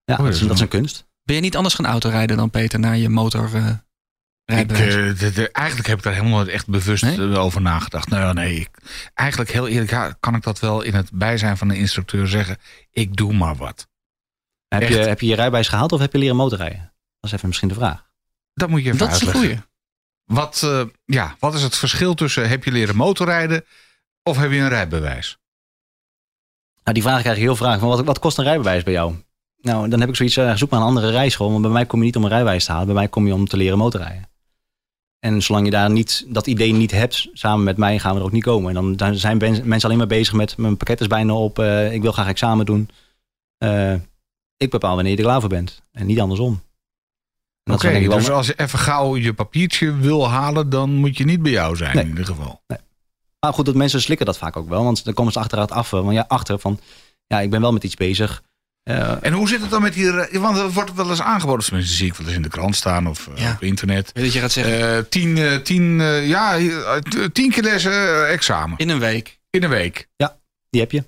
Ja, oh, dat, is, dat, is, een kunst. Ben je niet anders gaan autorijden dan Peter naar je motor? Uh, ik, uh, de, de, eigenlijk heb ik daar helemaal echt bewust nee? over nagedacht. Nou nee, ik, eigenlijk heel eerlijk kan ik dat wel in het bijzijn van de instructeur zeggen. Ik doe maar wat. Heb je, heb je je rijbewijs gehaald of heb je leren motorrijden? Dat is even misschien de vraag. Dat moet je even Dat uitleggen. is een goeie. Wat, uh, ja, wat is het verschil tussen heb je leren motorrijden of heb je een rijbewijs? Nou, die vraag krijg ik heel vaak. Wat, wat kost een rijbewijs bij jou? Nou, dan heb ik zoiets, uh, zoek maar een andere rijschool. Want bij mij kom je niet om een rijbewijs te halen. Bij mij kom je om te leren motorrijden. En zolang je daar niet, dat idee niet hebt, samen met mij gaan we er ook niet komen. En dan, dan zijn mensen alleen maar bezig met mijn pakket is bijna op. Uh, ik wil graag examen doen. Uh, ik bepaal wanneer je er klaar voor bent. En niet andersom. Oké, okay, dus als je even gauw je papiertje wil halen, dan moet je niet bij jou zijn nee. in ieder geval. Nee. Maar goed, dat mensen slikken dat vaak ook wel. Want dan komen ze achteruit af. Want ja, achter van, ja, ik ben wel met iets bezig. Uh, en hoe zit het dan met hier? Want er wordt wel eens aangeboden. Tenminste, zie ik wel eens in de krant staan of uh, ja. op internet. Weet dat je gaat zeggen? Uh, tien, tien, ja, tien keer lessen examen. In een week. In een week. Ja, die heb je.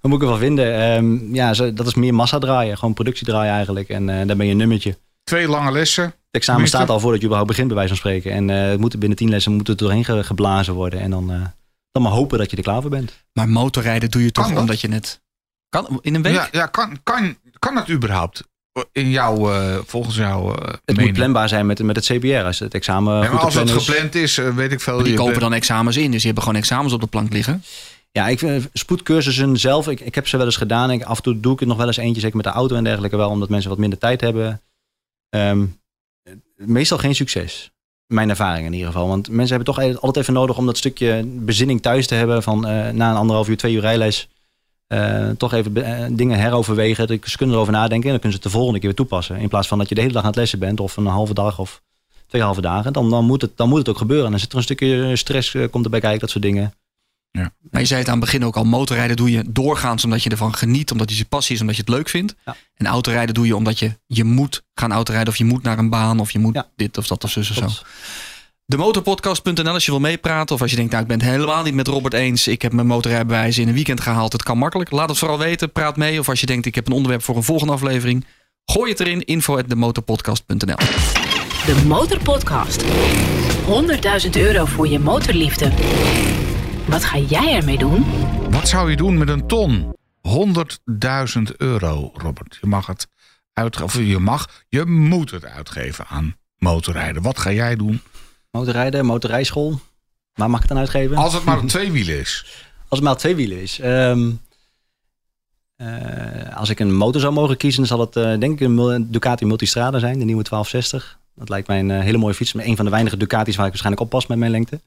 Wat moet ik ervan vinden? Um, ja, dat is meer massa draaien. Gewoon productie draaien eigenlijk. En dan ben je een nummertje. Twee lange lessen. Het examen Minste. staat al voordat je überhaupt begint, bij wijze van spreken. En het moet binnen tien lessen moet het doorheen geblazen worden. En dan, dan maar hopen dat je er klaar voor bent. Maar motorrijden doe je toch omdat je net... Kan, in een week? Ja, ja kan, kan, kan het überhaupt? In jouw, uh, volgens jou. Uh, het mening. moet planbaar zijn met, met het CBR. Als het examen. Ja, als het gepland is, uh, weet ik veel. Maar die kopen dan examens in, dus die hebben gewoon examens op de plank liggen. Ja, ik vind spoedcursussen zelf, ik, ik heb ze wel eens gedaan. Ik, af en toe doe ik het nog wel eens eentje, zeker met de auto en dergelijke wel, omdat mensen wat minder tijd hebben. Um, meestal geen succes. Mijn ervaring in ieder geval. Want mensen hebben toch altijd even nodig om dat stukje bezinning thuis te hebben. Van na een anderhalf uur, twee uur rijles. Uh, toch even uh, dingen heroverwegen. Ze kunnen erover nadenken en dan kunnen ze het de volgende keer weer toepassen. In plaats van dat je de hele dag aan het lessen bent of een halve dag of twee halve dagen. Dan, dan, moet, het, dan moet het ook gebeuren. En dan zit er een stukje stress uh, komt erbij kijken, dat soort dingen. Ja. Maar je zei het aan het begin ook al, motorrijden doe je doorgaans omdat je ervan geniet, omdat je je passie is, omdat je het leuk vindt. Ja. En autorijden doe je omdat je, je moet gaan autorijden of je moet naar een baan of je moet ja. dit of dat of zus of zo. De motorpodcast.nl als je wil meepraten. Of als je denkt, nou ik ben het helemaal niet met Robert eens. Ik heb mijn motorrijbewijs in een weekend gehaald. Het kan makkelijk. Laat het vooral weten. Praat mee. Of als je denkt, ik heb een onderwerp voor een volgende aflevering. Gooi het erin. Info at demotorpodcast.nl De Motorpodcast. 100.000 euro voor je motorliefde. Wat ga jij ermee doen? Wat zou je doen met een ton? 100.000 euro, Robert. Je mag het uitgeven. Of je mag, je moet het uitgeven aan motorrijden. Wat ga jij doen? Motorrijden, motorrijschool. Waar mag ik het dan uitgeven? Als het maar op twee wielen is. Als het maar op twee wielen is. Um, uh, als ik een motor zou mogen kiezen, zal het uh, denk ik een Ducati Multistrada zijn, de nieuwe 1260. Dat lijkt mij een uh, hele mooie fiets. Maar een van de weinige Ducatis waar ik waarschijnlijk op pas met mijn lengte.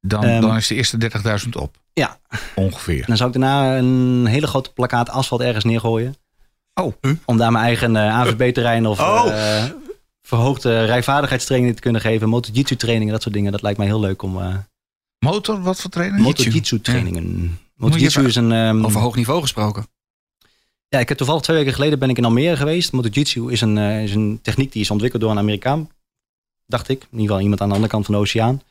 Dan, um, dan is de eerste 30.000 op. Ja. Ongeveer. Dan zou ik daarna een hele grote plakkaat asfalt ergens neergooien. Oh. Om daar mijn eigen AVB-terrein of oh verhoogde rijvaardigheidstrainingen te kunnen geven. Motojitsu trainingen, dat soort dingen. Dat lijkt mij heel leuk om... Uh, Motor, wat voor trainingen? Motojitsu trainingen. Is een... Um, over hoog niveau gesproken. Ja, ik heb toevallig twee weken geleden ben ik in Almere geweest. Motojitsu is een, uh, is een techniek die is ontwikkeld door een Amerikaan. Dacht ik. In ieder geval iemand aan de andere kant van de oceaan.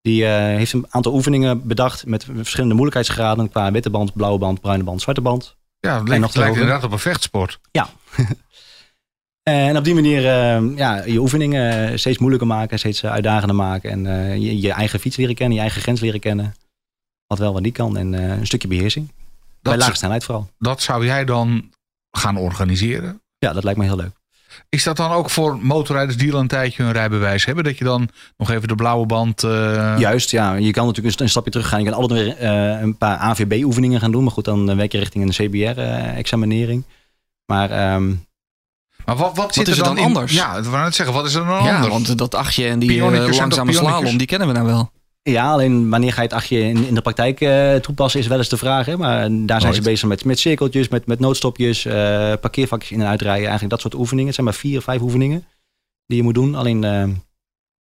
Die uh, heeft een aantal oefeningen bedacht met verschillende moeilijkheidsgraden. Qua witte band, blauwe band, bruine band, zwarte band. Ja, het lijkt, lijkt inderdaad op een vechtsport. Ja. En op die manier uh, ja, je oefeningen eh, steeds moeilijker maken, steeds eh, uitdagender maken. En uh, je, je, eigen fiets leren kennen, je eigen grens leren kennen. Wat wel, wat niet kan. En een stukje beheersing. Dat Bij lage snelheid vooral. Dat zou jij dan gaan organiseren? Ja, dat lijkt me heel leuk. Is dat dan ook voor motorrijders die al een tijdje hun rijbewijs hebben? Dat je dan nog even de blauwe band... eh, Juist, ja. Je kan natuurlijk een, een stapje terug gaan. Je kan altijd weer eh, een paar AVB-oefeningen gaan doen. Maar goed, dan eh, werk je richting een CBR-examinering. maar ehm, Maar wat, wat, zit is er dan, dan in- anders? Ja, dat wou ik net zeggen. Wat is er dan Ja, anders? want dat achtje en die zijn langzame slalom, die kennen we nou wel. ja, alleen wanneer ga je het achtje in, in de praktijk eh, toepassen is wel eens de vraag. Hè? Maar daar zijn ze bezig met, met cirkeltjes, met, met noodstopjes, eh, parkeervakjes in en uitrijden. Eigenlijk dat soort oefeningen. Het zijn maar vier, vijf oefeningen die je moet doen. Alleen eh,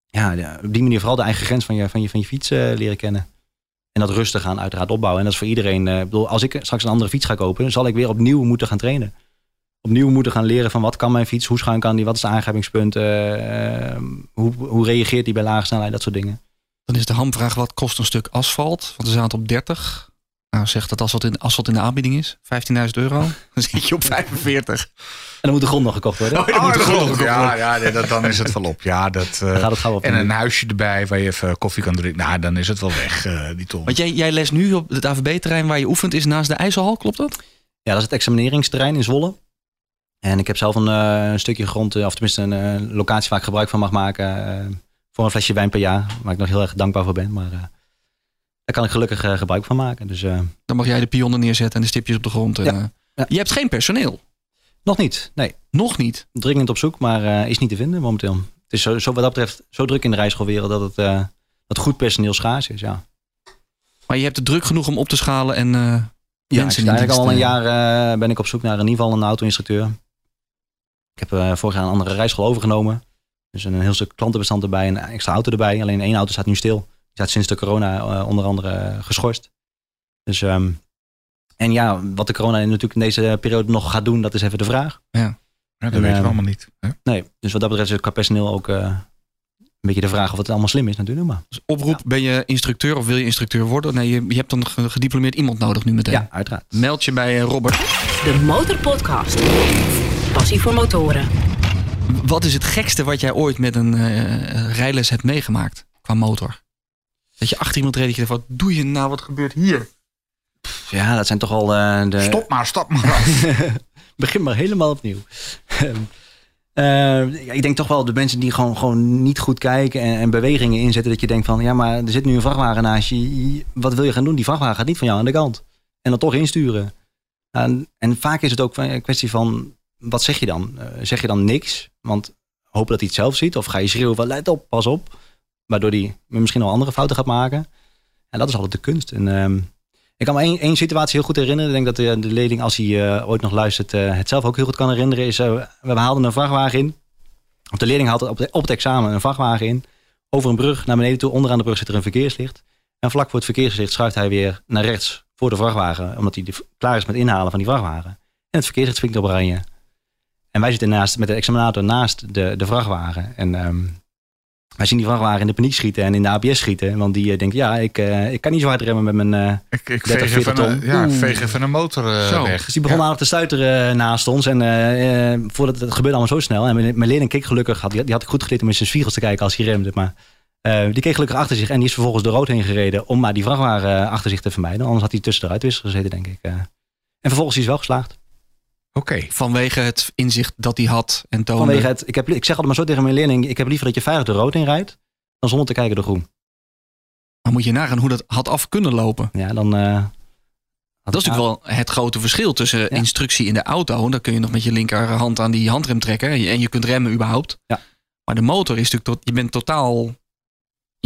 ja, de- op die manier vooral de eigen grens van je, van je, van je fiets eh, leren kennen. En dat rustig gaan uiteraard opbouwen. En dat is voor iedereen. eh, ik bedoel, als ik straks een andere fiets ga kopen, zal ik weer opnieuw moeten gaan trainen. Opnieuw moeten gaan leren van wat kan mijn fiets, hoe schuin kan die, wat is de aangrijpingspunt, eh, eh, hoe, hoe reageert die bij lage snelheid, dat soort dingen. Dan is de hamvraag, wat kost een stuk asfalt? Want we zaten op 30. Nou, zeg dat asfalt in, asfalt in de aanbieding is. 15.000 euro. Dan zit je op 45. En dan moet de grond nog gekocht worden. Oh, moet gewoon geloof ik. nog Ja, ja nee, dat, dan is het wel op. Ja, dat, eh, Dan gaat het gauw op. en een huisje erbij waar je even koffie kan drinken. Nou, dan is het wel weg, eh, die ton. Want jij, jij les nu op het AVB-terrein waar je oefent, is naast de IJsselhal, klopt dat? Ja, dat is het examineringsterrein in Zwolle. En ik heb zelf een, eh, een stukje grond, eh, of tenminste een eh, locatie waar ik gebruik van mag maken. voor een flesje wijn per jaar. Waar ik nog heel erg dankbaar voor ben. Maar daar kan ik gelukkig gebruik van maken. Dus Dan mag jij de pionnen neerzetten en de stipjes op de grond. En, Ja. Ja. Je hebt geen personeel. nog niet. Nee, Nog niet. dringend op zoek, maar is niet te vinden momenteel. Het is zo, zo wat dat betreft zo druk in de rijschoolwereld dat het dat goed personeel schaars is. Ja. Maar je hebt het druk genoeg om op te schalen en eh, Ja, ik mensen in eigenlijk al een jaar ben ik op zoek naar in ieder geval een auto-instructeur. Ik heb eh, vorig jaar een andere rijschool overgenomen. Dus een heel stuk klantenbestand erbij, een extra auto erbij. Alleen één auto staat nu stil. Die staat sinds de corona eh, onder andere eh, geschorst. Dus, ehm, en ja, wat de corona natuurlijk in deze periode nog gaat doen, dat is even de vraag. Ja, dat En, weten we eh, allemaal niet. Hè? Nee, dus wat dat betreft is het qua personeel ook eh, een beetje de vraag of het allemaal slim is natuurlijk. Maar Dus oproep, ben je instructeur of wil je instructeur worden? Nee, je, je hebt dan ge- gediplomeerd iemand nodig nu meteen. ja, uiteraard. Meld je bij eh, Robert. De Motorpodcast. Passie voor motoren. Wat is het gekste wat jij ooit met een eh, rijles hebt meegemaakt qua motor? Dat je achter iemand reed dat je dacht, wat doe je nou? Wat gebeurt hier? Ja, dat zijn toch al eh, de... Stop maar, stap maar. Begin maar helemaal opnieuw. Eh, ja, ik denk toch wel de mensen die gewoon, gewoon niet goed kijken en, en bewegingen inzetten. Dat je denkt van ja, maar er zit nu een vrachtwagen naast je. Wat wil je gaan doen? Die vrachtwagen gaat niet van jou aan de kant. En dan toch insturen. En, en vaak is het ook een kwestie van wat zeg je dan? Eh, zeg je dan niks? Want hoop dat hij het zelf ziet. Of ga je schreeuwen van let op, pas op. Waardoor hij misschien al andere fouten gaat maken. En dat is altijd de kunst. En, ehm, ik kan me één, één situatie heel goed herinneren. Ik denk dat de, de leerling, als hij eh, ooit nog luistert, eh, het zelf ook heel goed kan herinneren. Is, eh, we haalden een vrachtwagen in. Of de leerling haalt op, op het examen een vrachtwagen in. Over een brug naar beneden toe. Onderaan de brug zit er een verkeerslicht. En vlak voor het verkeerslicht schuift hij weer naar rechts voor de vrachtwagen. Omdat hij klaar is met inhalen van die vrachtwagen. En het verkeerslicht vinkt op oranje. En wij zitten naast, met de examinator naast de, de vrachtwagen. En ehm, wij zien die vrachtwagen in de paniek schieten en in de ABS schieten. Want die eh, denkt, ja, ik, eh, ik kan niet zo hard remmen met mijn... eh, Ik, ik 30, veeg, even 40 een, ton. ja, veeg even een motor Zo. weg. Dus die begon Ja. aardig te stuiteren naast ons. En voordat het gebeurde allemaal zo snel. En mijn, mijn leerling keek gelukkig, had, die, die had ik goed geleerd om in zijn spiegels te kijken als hij remde. Maar eh, die keek gelukkig achter zich en die is vervolgens de rood heen gereden om maar die vrachtwagen achter zich te vermijden. Anders had hij tussen de ruitwissers gezeten, denk ik. eh. En vervolgens is hij wel geslaagd. Oké. Vanwege het inzicht dat hij had en toonde. Vanwege het, ik, heb, ik zeg altijd maar zo tegen mijn leerling, ik heb liever dat je veilig de rood in rijdt, dan zonder te kijken de groen. Maar moet je nagaan hoe dat had af kunnen lopen. Ja, dan... eh, Dat is natuurlijk wel het grote verschil tussen instructie in de auto. Dan kun je nog met je linkerhand aan die handrem trekken. En je kunt remmen überhaupt. Ja. Maar de motor is natuurlijk... Tot, je bent totaal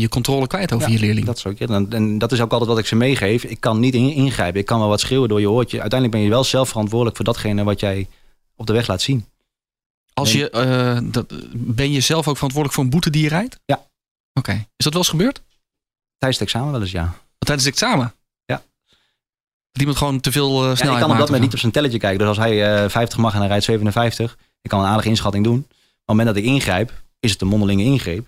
je controle kwijt over Ja, je leerling. Dat is ook. En, en dat is ook altijd wat ik ze meegeef. Ik kan niet in- ingrijpen. Ik kan wel wat schreeuwen door je oortje. Uiteindelijk ben je wel zelf verantwoordelijk voor datgene wat jij op de weg laat zien. Als je, eh, dat, ben je zelf ook verantwoordelijk voor een boete die je rijdt? Ja. Oké. Is dat wel eens gebeurd? Tijdens het examen wel eens, ja. Tijdens het examen? Ja. Dat iemand gewoon te veel eh, snelheid ja ik kan op dat moment niet op zijn telletje kijken. Dus als hij eh 50 mag en hij rijdt 57, ik kan een aardige inschatting doen. Maar op het moment dat ik ingrijp, is het een mondelinge ingreep.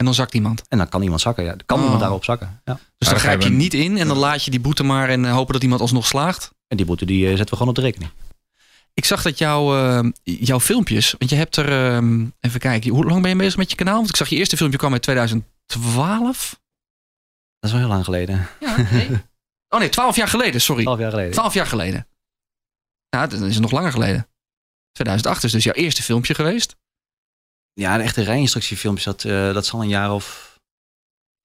En dan zakt iemand. En dan kan iemand zakken. Ja. Kan Oh. iemand daarop zakken. Ja. Dus dan grijp je niet in en dan laat je die boete maar en eh, hopen dat iemand alsnog slaagt. En die boete die eh, zetten we gewoon op de rekening. Ik zag dat jouw, eh, jouw filmpjes, want je hebt er, ehm, even kijken, hoe lang ben je bezig met je kanaal? Want ik zag je eerste filmpje kwam uit 2012. Dat is wel heel lang geleden. Ja, nee. Oh nee, 12 jaar geleden, sorry. 12 jaar geleden. 12 jaar geleden. Ja, dat is nog langer geleden. 2008 is dus jouw eerste filmpje geweest. Ja, de echte rijinstructiefilmpjes, dat, eh, dat zal een jaar of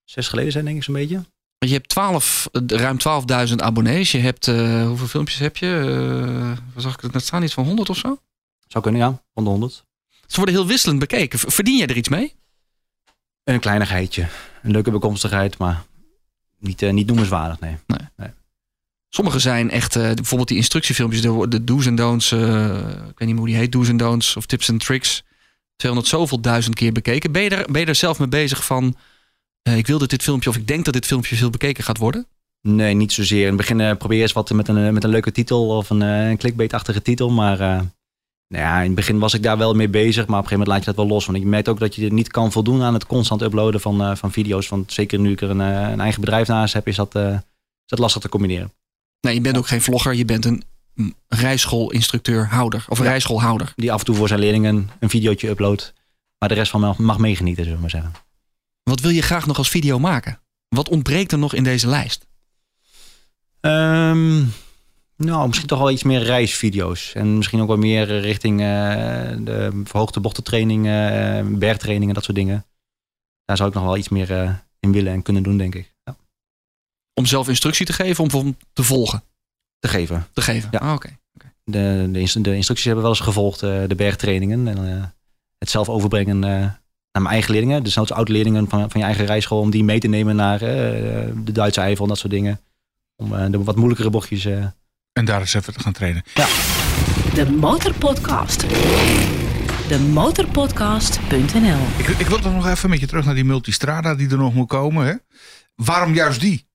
zes geleden zijn, denk ik zo'n beetje. Je hebt 12, eh, ruim 12.000 abonnees. Je hebt, eh, hoeveel filmpjes heb je? Uh, wat zag ik het net staan? Iets van 100 of zo? Zou kunnen, ja. Van de 100. Ze worden heel wisselend bekeken. Verdien jij er iets mee? Een kleinigheidje. Een leuke bekomstigheid, maar niet, uh, niet noemenswaardig, nee. nee. nee. Sommige zijn echt, uh, bijvoorbeeld die instructiefilmpjes, de, de do's en don'ts, uh, ik weet niet meer hoe die heet, do's en don'ts of tips en tricks. 200 zoveel duizend keer bekeken. Ben je er, ben je er zelf mee bezig van, ik wil dat dit filmpje, of ik denk dat dit filmpje veel bekeken gaat worden? Nee, niet zozeer. In het begin probeer je eens wat met een, met een leuke titel of een, een clickbait-achtige titel, maar nou ja, in het begin was ik daar wel mee bezig, maar op een gegeven moment laat je dat wel los. Want je merkt ook dat je niet kan voldoen aan het constant uploaden van, van video's. Want zeker nu ik er een, een eigen bedrijf naast heb, is dat, is dat lastig te combineren. Nee, je bent ook geen vlogger, je bent een rijschoolinstructeur-houder. Of een ja. rijschoolhouder. Die af en toe voor zijn leerlingen een videootje uploadt. Maar de rest van mag, mag meegenieten, zullen we maar zeggen. Wat wil je graag nog als video maken? Wat ontbreekt er nog in deze lijst? Um, nou, misschien toch wel iets meer reisvideo's. En misschien ook wel meer richting uh, de verhoogde bochtentraining, uh, bergtrainingen, dat soort dingen. Daar zou ik nog wel iets meer uh, in willen en kunnen doen, denk ik. Ja. Om zelf instructie te geven, om, om te volgen? Te geven. Te geven, ja. Ah, oké. Okay. Okay. De, de, de, instructies hebben wel eens gevolgd, de bergtrainingen. En het zelf overbrengen naar mijn eigen leerlingen. Dus zelfs oud-leerlingen van, van je eigen rijschool. Om die mee te nemen naar de Duitse Eifel en dat soort dingen. Om de wat moeilijkere bochtjes en daar eens even te gaan trainen. Ja. De Motorpodcast. De motorpodcast.nl ik, ik wil toch nog even met je terug naar die multistrada die er nog moet komen. Hè? Waarom juist die?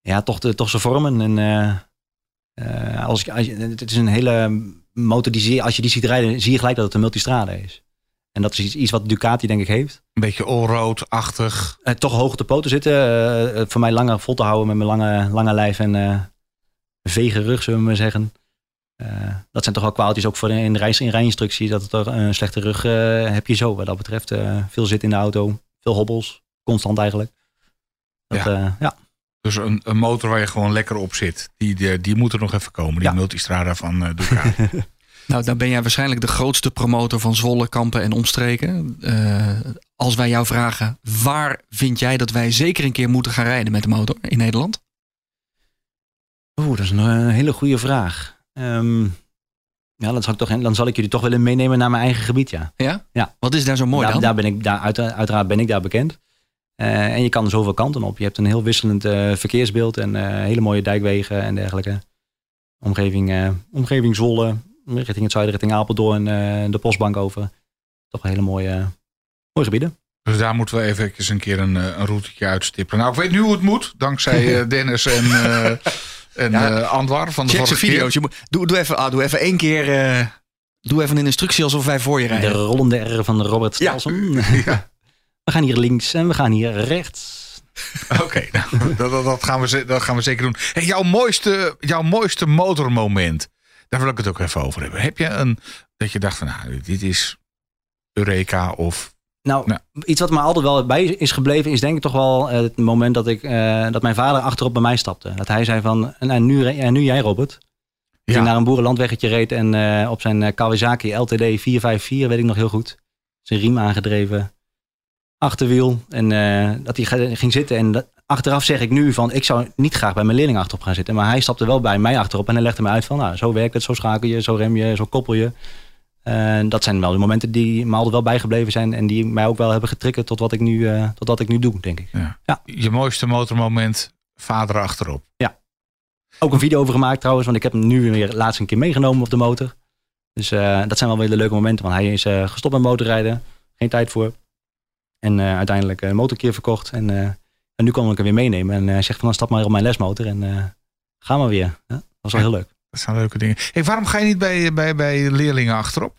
Ja, toch, de, toch zijn vormen. En, uh, uh, als, als, het is een hele motor die zie, als je die ziet rijden, zie je gelijk dat het een multistrada is. En dat is iets, iets wat Ducati denk ik heeft. Een beetje allroad-achtig. Uh, toch hoog op de poten zitten. voor mij langer vol te houden met mijn lange, lange lijf en vege rug, zullen we maar zeggen. Uh, dat zijn toch wel kwaaltjes ook voor in de reis, in rijinstructie. Dat het er een slechte rug uh, heb je zo wat dat betreft. Uh, veel zit in de auto, veel hobbels, constant eigenlijk. Dat, ja. ja. Dus een, een, motor waar je gewoon lekker op zit, die, die, die moet er nog even komen. Die ja. multistrada van uh, Ducati. nou, dan ben jij waarschijnlijk de grootste promotor van Zwolle, Kampen en omstreken. als wij jou vragen, waar vind jij dat wij zeker een keer moeten gaan rijden met de motor in Nederland? Oeh, dat is een hele goede vraag. Um, ja, dan zal, ik toch, dan zal ik jullie toch willen meenemen naar mijn eigen gebied, ja. Ja? ja. Wat is daar zo mooi daar, dan? Daar ben ik, daar, uiteraard ben ik daar bekend. Uh, en je kan er zoveel kanten op. Je hebt een heel wisselend uh, verkeersbeeld en uh, hele mooie dijkwegen en dergelijke. Omgeving, omgeving Zwolle, richting het zuiden, richting Apeldoorn, de postbank over. Toch een hele mooie, mooie gebieden. Dus daar moeten we even een keer een, een routetje uitstippelen. Nou, ik weet nu hoe het moet, dankzij Dennis en... En ja, uh, Andwar van de vorige video's. Je moet, doe, doe, even, ah, doe even één keer. Uh, doe even een instructie alsof wij voor je rijden. De rollende R van Robert Stelsen. Ja. ja. We gaan hier links en we gaan hier rechts. Oké, okay, nou, dat, dat, gaan we, dat gaan we zeker doen. Hey, jouw, mooiste, jouw mooiste motormoment. Daar wil ik het ook even over hebben. Heb je een dat je dacht van nou, dit is Eureka of nou, nou, iets wat me altijd wel bij is gebleven, is denk ik toch wel het moment dat, ik, uh, dat mijn vader achterop bij mij stapte. Dat hij zei van, nou, nu, ja, nu jij Robert. Ja. Die naar een boerenlandweggetje reed en uh, op zijn Kawasaki LTD 454, weet ik nog heel goed. Zijn riem aangedreven, achterwiel. En uh, dat hij ging zitten. En dat, achteraf zeg ik nu van, ik zou niet graag bij mijn leerling achterop gaan zitten. Maar hij stapte wel bij mij achterop en hij legde me uit van, nou, zo werkt het, zo schakel je, zo rem je, zo koppel je. Uh, dat zijn wel de momenten die me altijd wel bijgebleven zijn. En die mij ook wel hebben getriggerd tot wat ik nu, uh, tot wat ik nu doe, denk ik. Ja. ja. Je mooiste motormoment, vader achterop. Ja. Ook een video over gemaakt trouwens. Want ik heb hem nu weer laatst een keer meegenomen op de motor. Dus uh, dat zijn wel weer de leuke momenten. Want hij is gestopt met motorrijden. Geen tijd voor. En uiteindelijk een motorkeer verkocht. En, en nu kon ik hem weer meenemen. En hij zegt van dan stap maar op mijn lesmotor. En ga maar weer. dat was wel heel leuk. Dat zijn leuke dingen. Hey, waarom ga je niet bij, bij, bij leerlingen achterop?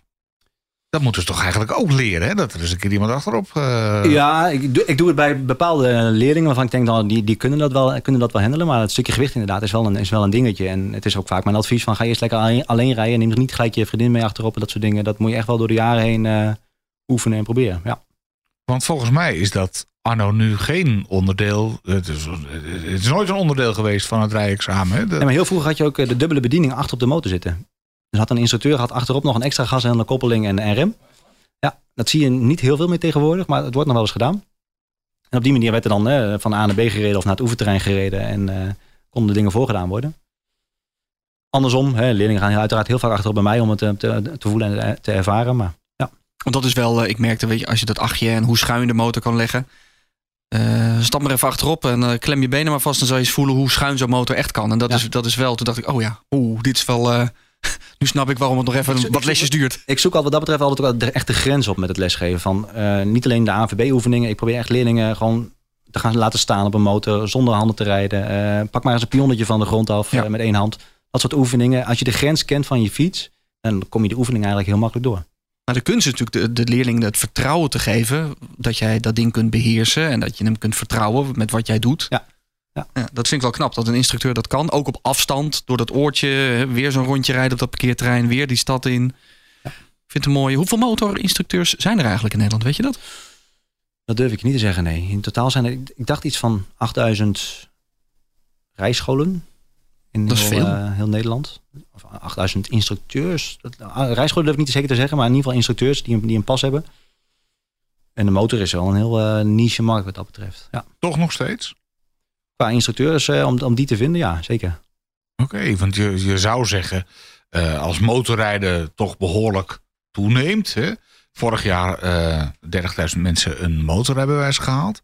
Dat moeten ze toch eigenlijk ook leren, hè? Dat er eens een keer iemand achterop... Uh... Ja, ik doe, ik doe het bij bepaalde leerlingen waarvan ik denk, dan, die, die kunnen, dat wel, kunnen dat wel handelen. Maar het stukje gewicht inderdaad is wel, een, is wel een dingetje. En het is ook vaak mijn advies van ga eerst lekker alleen, alleen rijden. Neem er niet gelijk je vriendin mee achterop en dat soort dingen. Dat moet je echt wel door de jaren heen uh, oefenen en proberen, ja. Want volgens mij is dat anno nu geen onderdeel. Het is, het is nooit een onderdeel geweest van het rijexamen. Hè? Ja, maar heel vroeger had je ook eh, de dubbele bediening achter op de motor zitten. Dus had een instructeur had achterop nog een extra gas en een koppeling en rem. Ja, dat zie je niet heel veel meer tegenwoordig, maar het wordt nog wel eens gedaan. En op die manier werd er dan eh, van A naar B gereden of naar het oefenterrein gereden en eh, konden de dingen voorgedaan worden. Andersom, hè, leerlingen gaan uiteraard heel vaak achterop bij mij om het eh, te, te voelen en te ervaren. Maar. Want dat is wel, eh, ik merkte, weet je, als je dat achtje en hoe schuin de motor kan leggen. eh, stap maar even achterop en eh, klem je benen maar vast. Dan zal je eens voelen hoe schuin zo'n motor echt kan. En dat, Ja. is, dat is wel, toen dacht ik, oh ja, oeh, dit is wel... nu snap ik waarom het nog even wat lesjes duurt. Ik zoek al wat dat betreft altijd ook de echte grens op met het lesgeven. Van niet alleen de ANVB-oefeningen. Ik probeer echt leerlingen gewoon te gaan laten staan op een motor zonder handen te rijden. Pak maar eens een pionnetje van de grond af Ja. met één hand. Dat soort oefeningen. Als je de grens kent van je fiets, dan kom je de oefening eigenlijk heel makkelijk door. Maar de kunst is natuurlijk de, de leerling het vertrouwen te geven. Dat jij dat ding kunt beheersen. En dat je hem kunt vertrouwen met wat jij doet. Ja. Ja. dat vind ik wel knap dat een instructeur dat kan. Ook op afstand, door dat oortje. Weer zo'n rondje rijden op dat parkeerterrein. Weer die stad in. Ik vind het een mooie. Hoeveel motorinstructeurs zijn er eigenlijk in Nederland? Weet je dat? Dat durf ik niet te zeggen, nee. In totaal zijn er, ik dacht iets van 8000 rijscholen. In Dat is heel, veel. eh, heel Nederland. Of 8000 instructeurs. Dat, ah, rijscholen durf ik niet zeker te zeggen, maar in ieder geval instructeurs die, een- die een pas hebben. En de motor is wel een heel eh, niche markt wat dat betreft. Ja. Toch nog steeds? Qua instructeurs, eh, om, om die te vinden, ja, zeker. Oké, want je, je zou zeggen, eh, als motorrijden toch behoorlijk toeneemt. Hè? Vorig jaar eh 30.000 mensen een motorrijbewijs gehaald.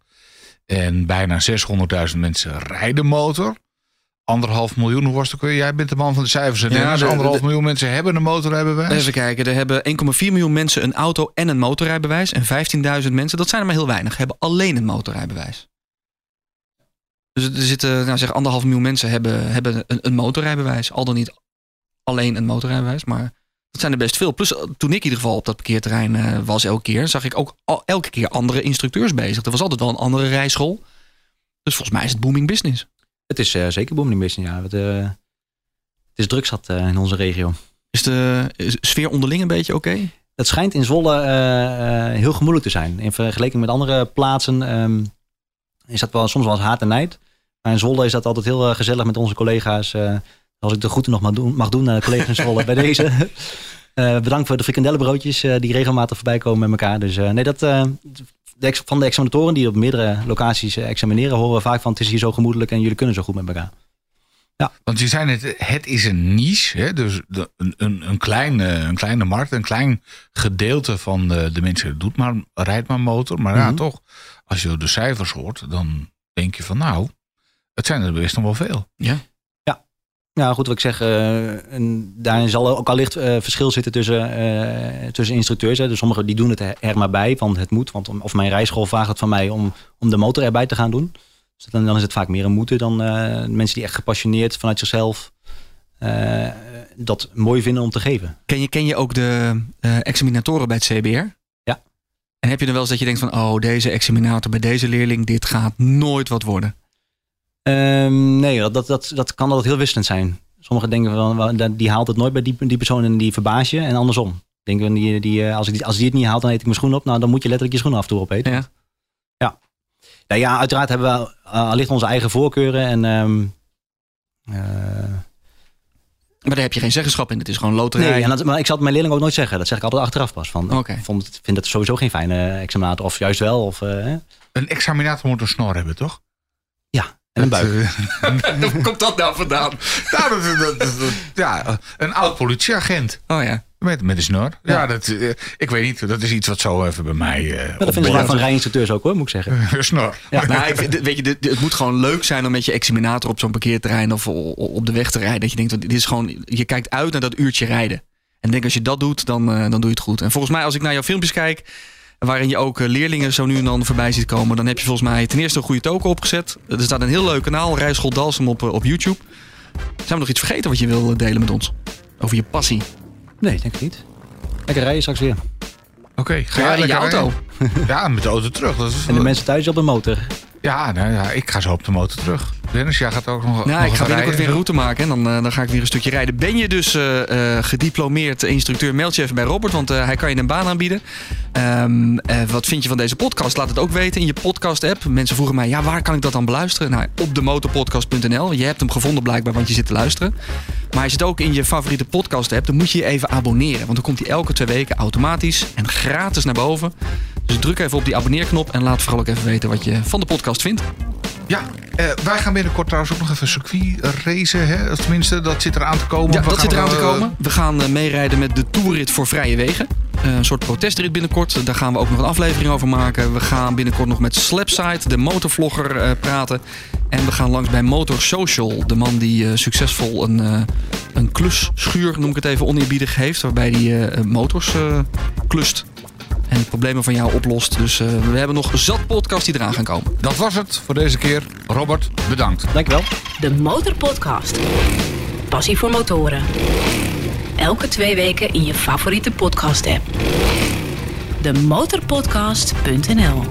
En bijna 600.000 mensen rijden motor. Anderhalf miljoen, hoe was het ook weer? Jij bent de man van de cijfers. En Ja, de- anderhalf de- miljoen mensen hebben een motorrijbewijs. Even kijken. Er hebben 1,4 miljoen mensen een auto en een motorrijbewijs. En 15.000 mensen, dat zijn er maar heel weinig, hebben alleen een motorrijbewijs. Dus er zitten, nou zeg, anderhalf miljoen mensen hebben, hebben een, een motorrijbewijs. Al dan niet alleen een motorrijbewijs, maar dat zijn er best veel. Plus, toen ik in ieder geval op dat parkeerterrein eh, was elke keer, zag ik ook al, elke keer andere instructeurs bezig. Er was altijd wel een andere rijschool. Dus volgens mij is het booming business. Het is eh, zeker booming business, ja. Het, eh, het is druk zat eh, in onze regio. Is de sfeer onderling een beetje oké? Het schijnt in Zwolle heel gemoeilijk te zijn. In vergelijking met andere plaatsen ehm, is dat wel soms wel eens haat en nijd. Maar in Zwolle is dat altijd heel gezellig met onze collega's. als ik de groeten nog mag doen, mag doen naar de collega's in Zwolle bij deze. Bedankt voor de frikandellenbroodjes eh, die regelmatig voorbij komen met elkaar. Dus nee, dat, de ex- van de examinatoren die op meerdere locaties eh, examineren... horen we vaak van het is hier zo gemoedelijk en jullie kunnen zo goed met elkaar. Want je zei net, het is een niche. Hè? Dus de, een, een, een, kleine, een kleine markt, een klein gedeelte van de, de mensen doet maar, rijdt maar motor. Maar ja, Mhm. toch, als je de cijfers hoort, dan denk je van nou, het zijn er best nog wel veel. Ja, goed, wat ik zeg, eh, en daarin zal ook allicht eh verschil zitten tussen, eh, tussen instructeurs. Hè. Dus sommigen die doen het er maar bij, want het moet. Want of mijn rijschool vraagt het van mij om, om de motor erbij te gaan doen. Dus dan, dan is het vaak meer een moeten dan mensen die echt gepassioneerd vanuit zichzelf dat mooi vinden om te geven. Ken je, ken je ook de examinatoren bij het CBR? Ja. En heb je dan wel eens dat je denkt van, oh, deze examinator bij deze leerling, dit gaat nooit wat worden? Ehm, nee, dat, dat, dat, dat kan altijd heel wisselend zijn. Sommigen denken van, dat- die haalt het nooit bij die, die persoon en die verbaas je. En andersom. Denken van, die, die, eh, als, ik, die- als die het niet haalt, dan eet ik mijn schoen op. Nou, dan moet je letterlijk je schoenen af en toe opeten. Ja. Ja. Nou ja, uiteraard hebben we uh, allicht onze eigen voorkeuren. En, ehm, eh, Maar daar heb je geen zeggenschap in. Het is gewoon loterij. nee, en dat, maar ik zal het mijn leerling ook nooit zeggen. Dat zeg ik altijd achteraf pas. Van. Ik vond het, vind het sowieso geen fijne examinator. Of juist wel. Of, eh, hè. Een examinator moet een snor hebben, toch? En een buik. Hoe komt dat nou vandaan? eh, nou, dat- dat- dat- dat- ja, een oud politieagent. Oh ja. Met, met een snor. Ja, Ja. dat, eh, ik weet niet. Dat is iets wat zo even bij mij. eh Maar dat vinden ze van rijinstructeurs ook hoor, moet ik zeggen. Een snor. Ja. Nou, ik vind, weet je, dit- dit- het moet gewoon leuk zijn om met je examinator op zo'n parkeerterrein of op de weg te rijden. Dat je denkt, dit is gewoon, je kijkt uit naar dat uurtje rijden. En ik denk als je dat doet, dan, eh, dan doe je het goed. En volgens mij, als ik naar jouw filmpjes kijk, waarin je ook eh, leerlingen zo nu en dan voorbij ziet komen, dan heb je volgens mij ten eerste een goede token opgezet. Er staat een heel leuk kanaal, Rijschool Dalsem op, eh, op YouTube. Zijn we nog iets vergeten wat je wil eh, delen met ons? Over je passie. Nee, denk ik niet. Lekker rijden straks weer. Oké, ga Ja, jij in je auto. rijden? Ja, met de auto terug. Dat is, En de mensen thuis op de motor. Ja, nou ja, ik ga zo op de motor terug. Dennis, jij gaat ook nog. Nou, nog ik ga binnenkort rijden. weer een route maken en dan, eh, dan ga ik weer een stukje rijden. Ben je dus eh, eh, gediplomeerd instructeur, meld je even bij Robert, want hij kan je een baan aanbieden. Ehm, eh, wat vind je van deze podcast? Laat het ook weten in je podcast-app. Mensen vroegen mij, ja, waar kan ik dat dan beluisteren? Nou, op demotorpodcast.nl. Je hebt hem gevonden blijkbaar, want je zit te luisteren. Maar hij zit ook in je favoriete podcast-app. Dan moet je je even abonneren, want dan komt hij elke twee weken automatisch en gratis naar boven. Dus druk even op die abonneerknop en laat vooral ook even weten wat je van de podcast vindt. Ja, wij gaan binnenkort trouwens ook nog even circuit racen. Hè? Tenminste, dat zit eraan te komen. Ja, We dat gaan zit eraan te eh, komen. We gaan eh, meerijden met de toerrit voor vrije wegen. Eh, een soort protestrit binnenkort. Daar gaan we ook nog een aflevering over maken. We gaan binnenkort nog met Slapside, de motorvlogger, eh, praten. En we gaan langs bij Motor Social. De man die eh, succesvol een, eh een klusschuur, noem ik het even oneerbiedig, heeft. Waarbij hij eh, motors eh, klust. En problemen van jou oplost. Dus eh, we hebben nog zat podcasts die eraan gaan komen. Dat was het voor deze keer. Robert, bedankt. Dankjewel. De Motorpodcast. Passie voor motoren. Elke twee weken in je favoriete podcast-app. Demotorpodcast.nl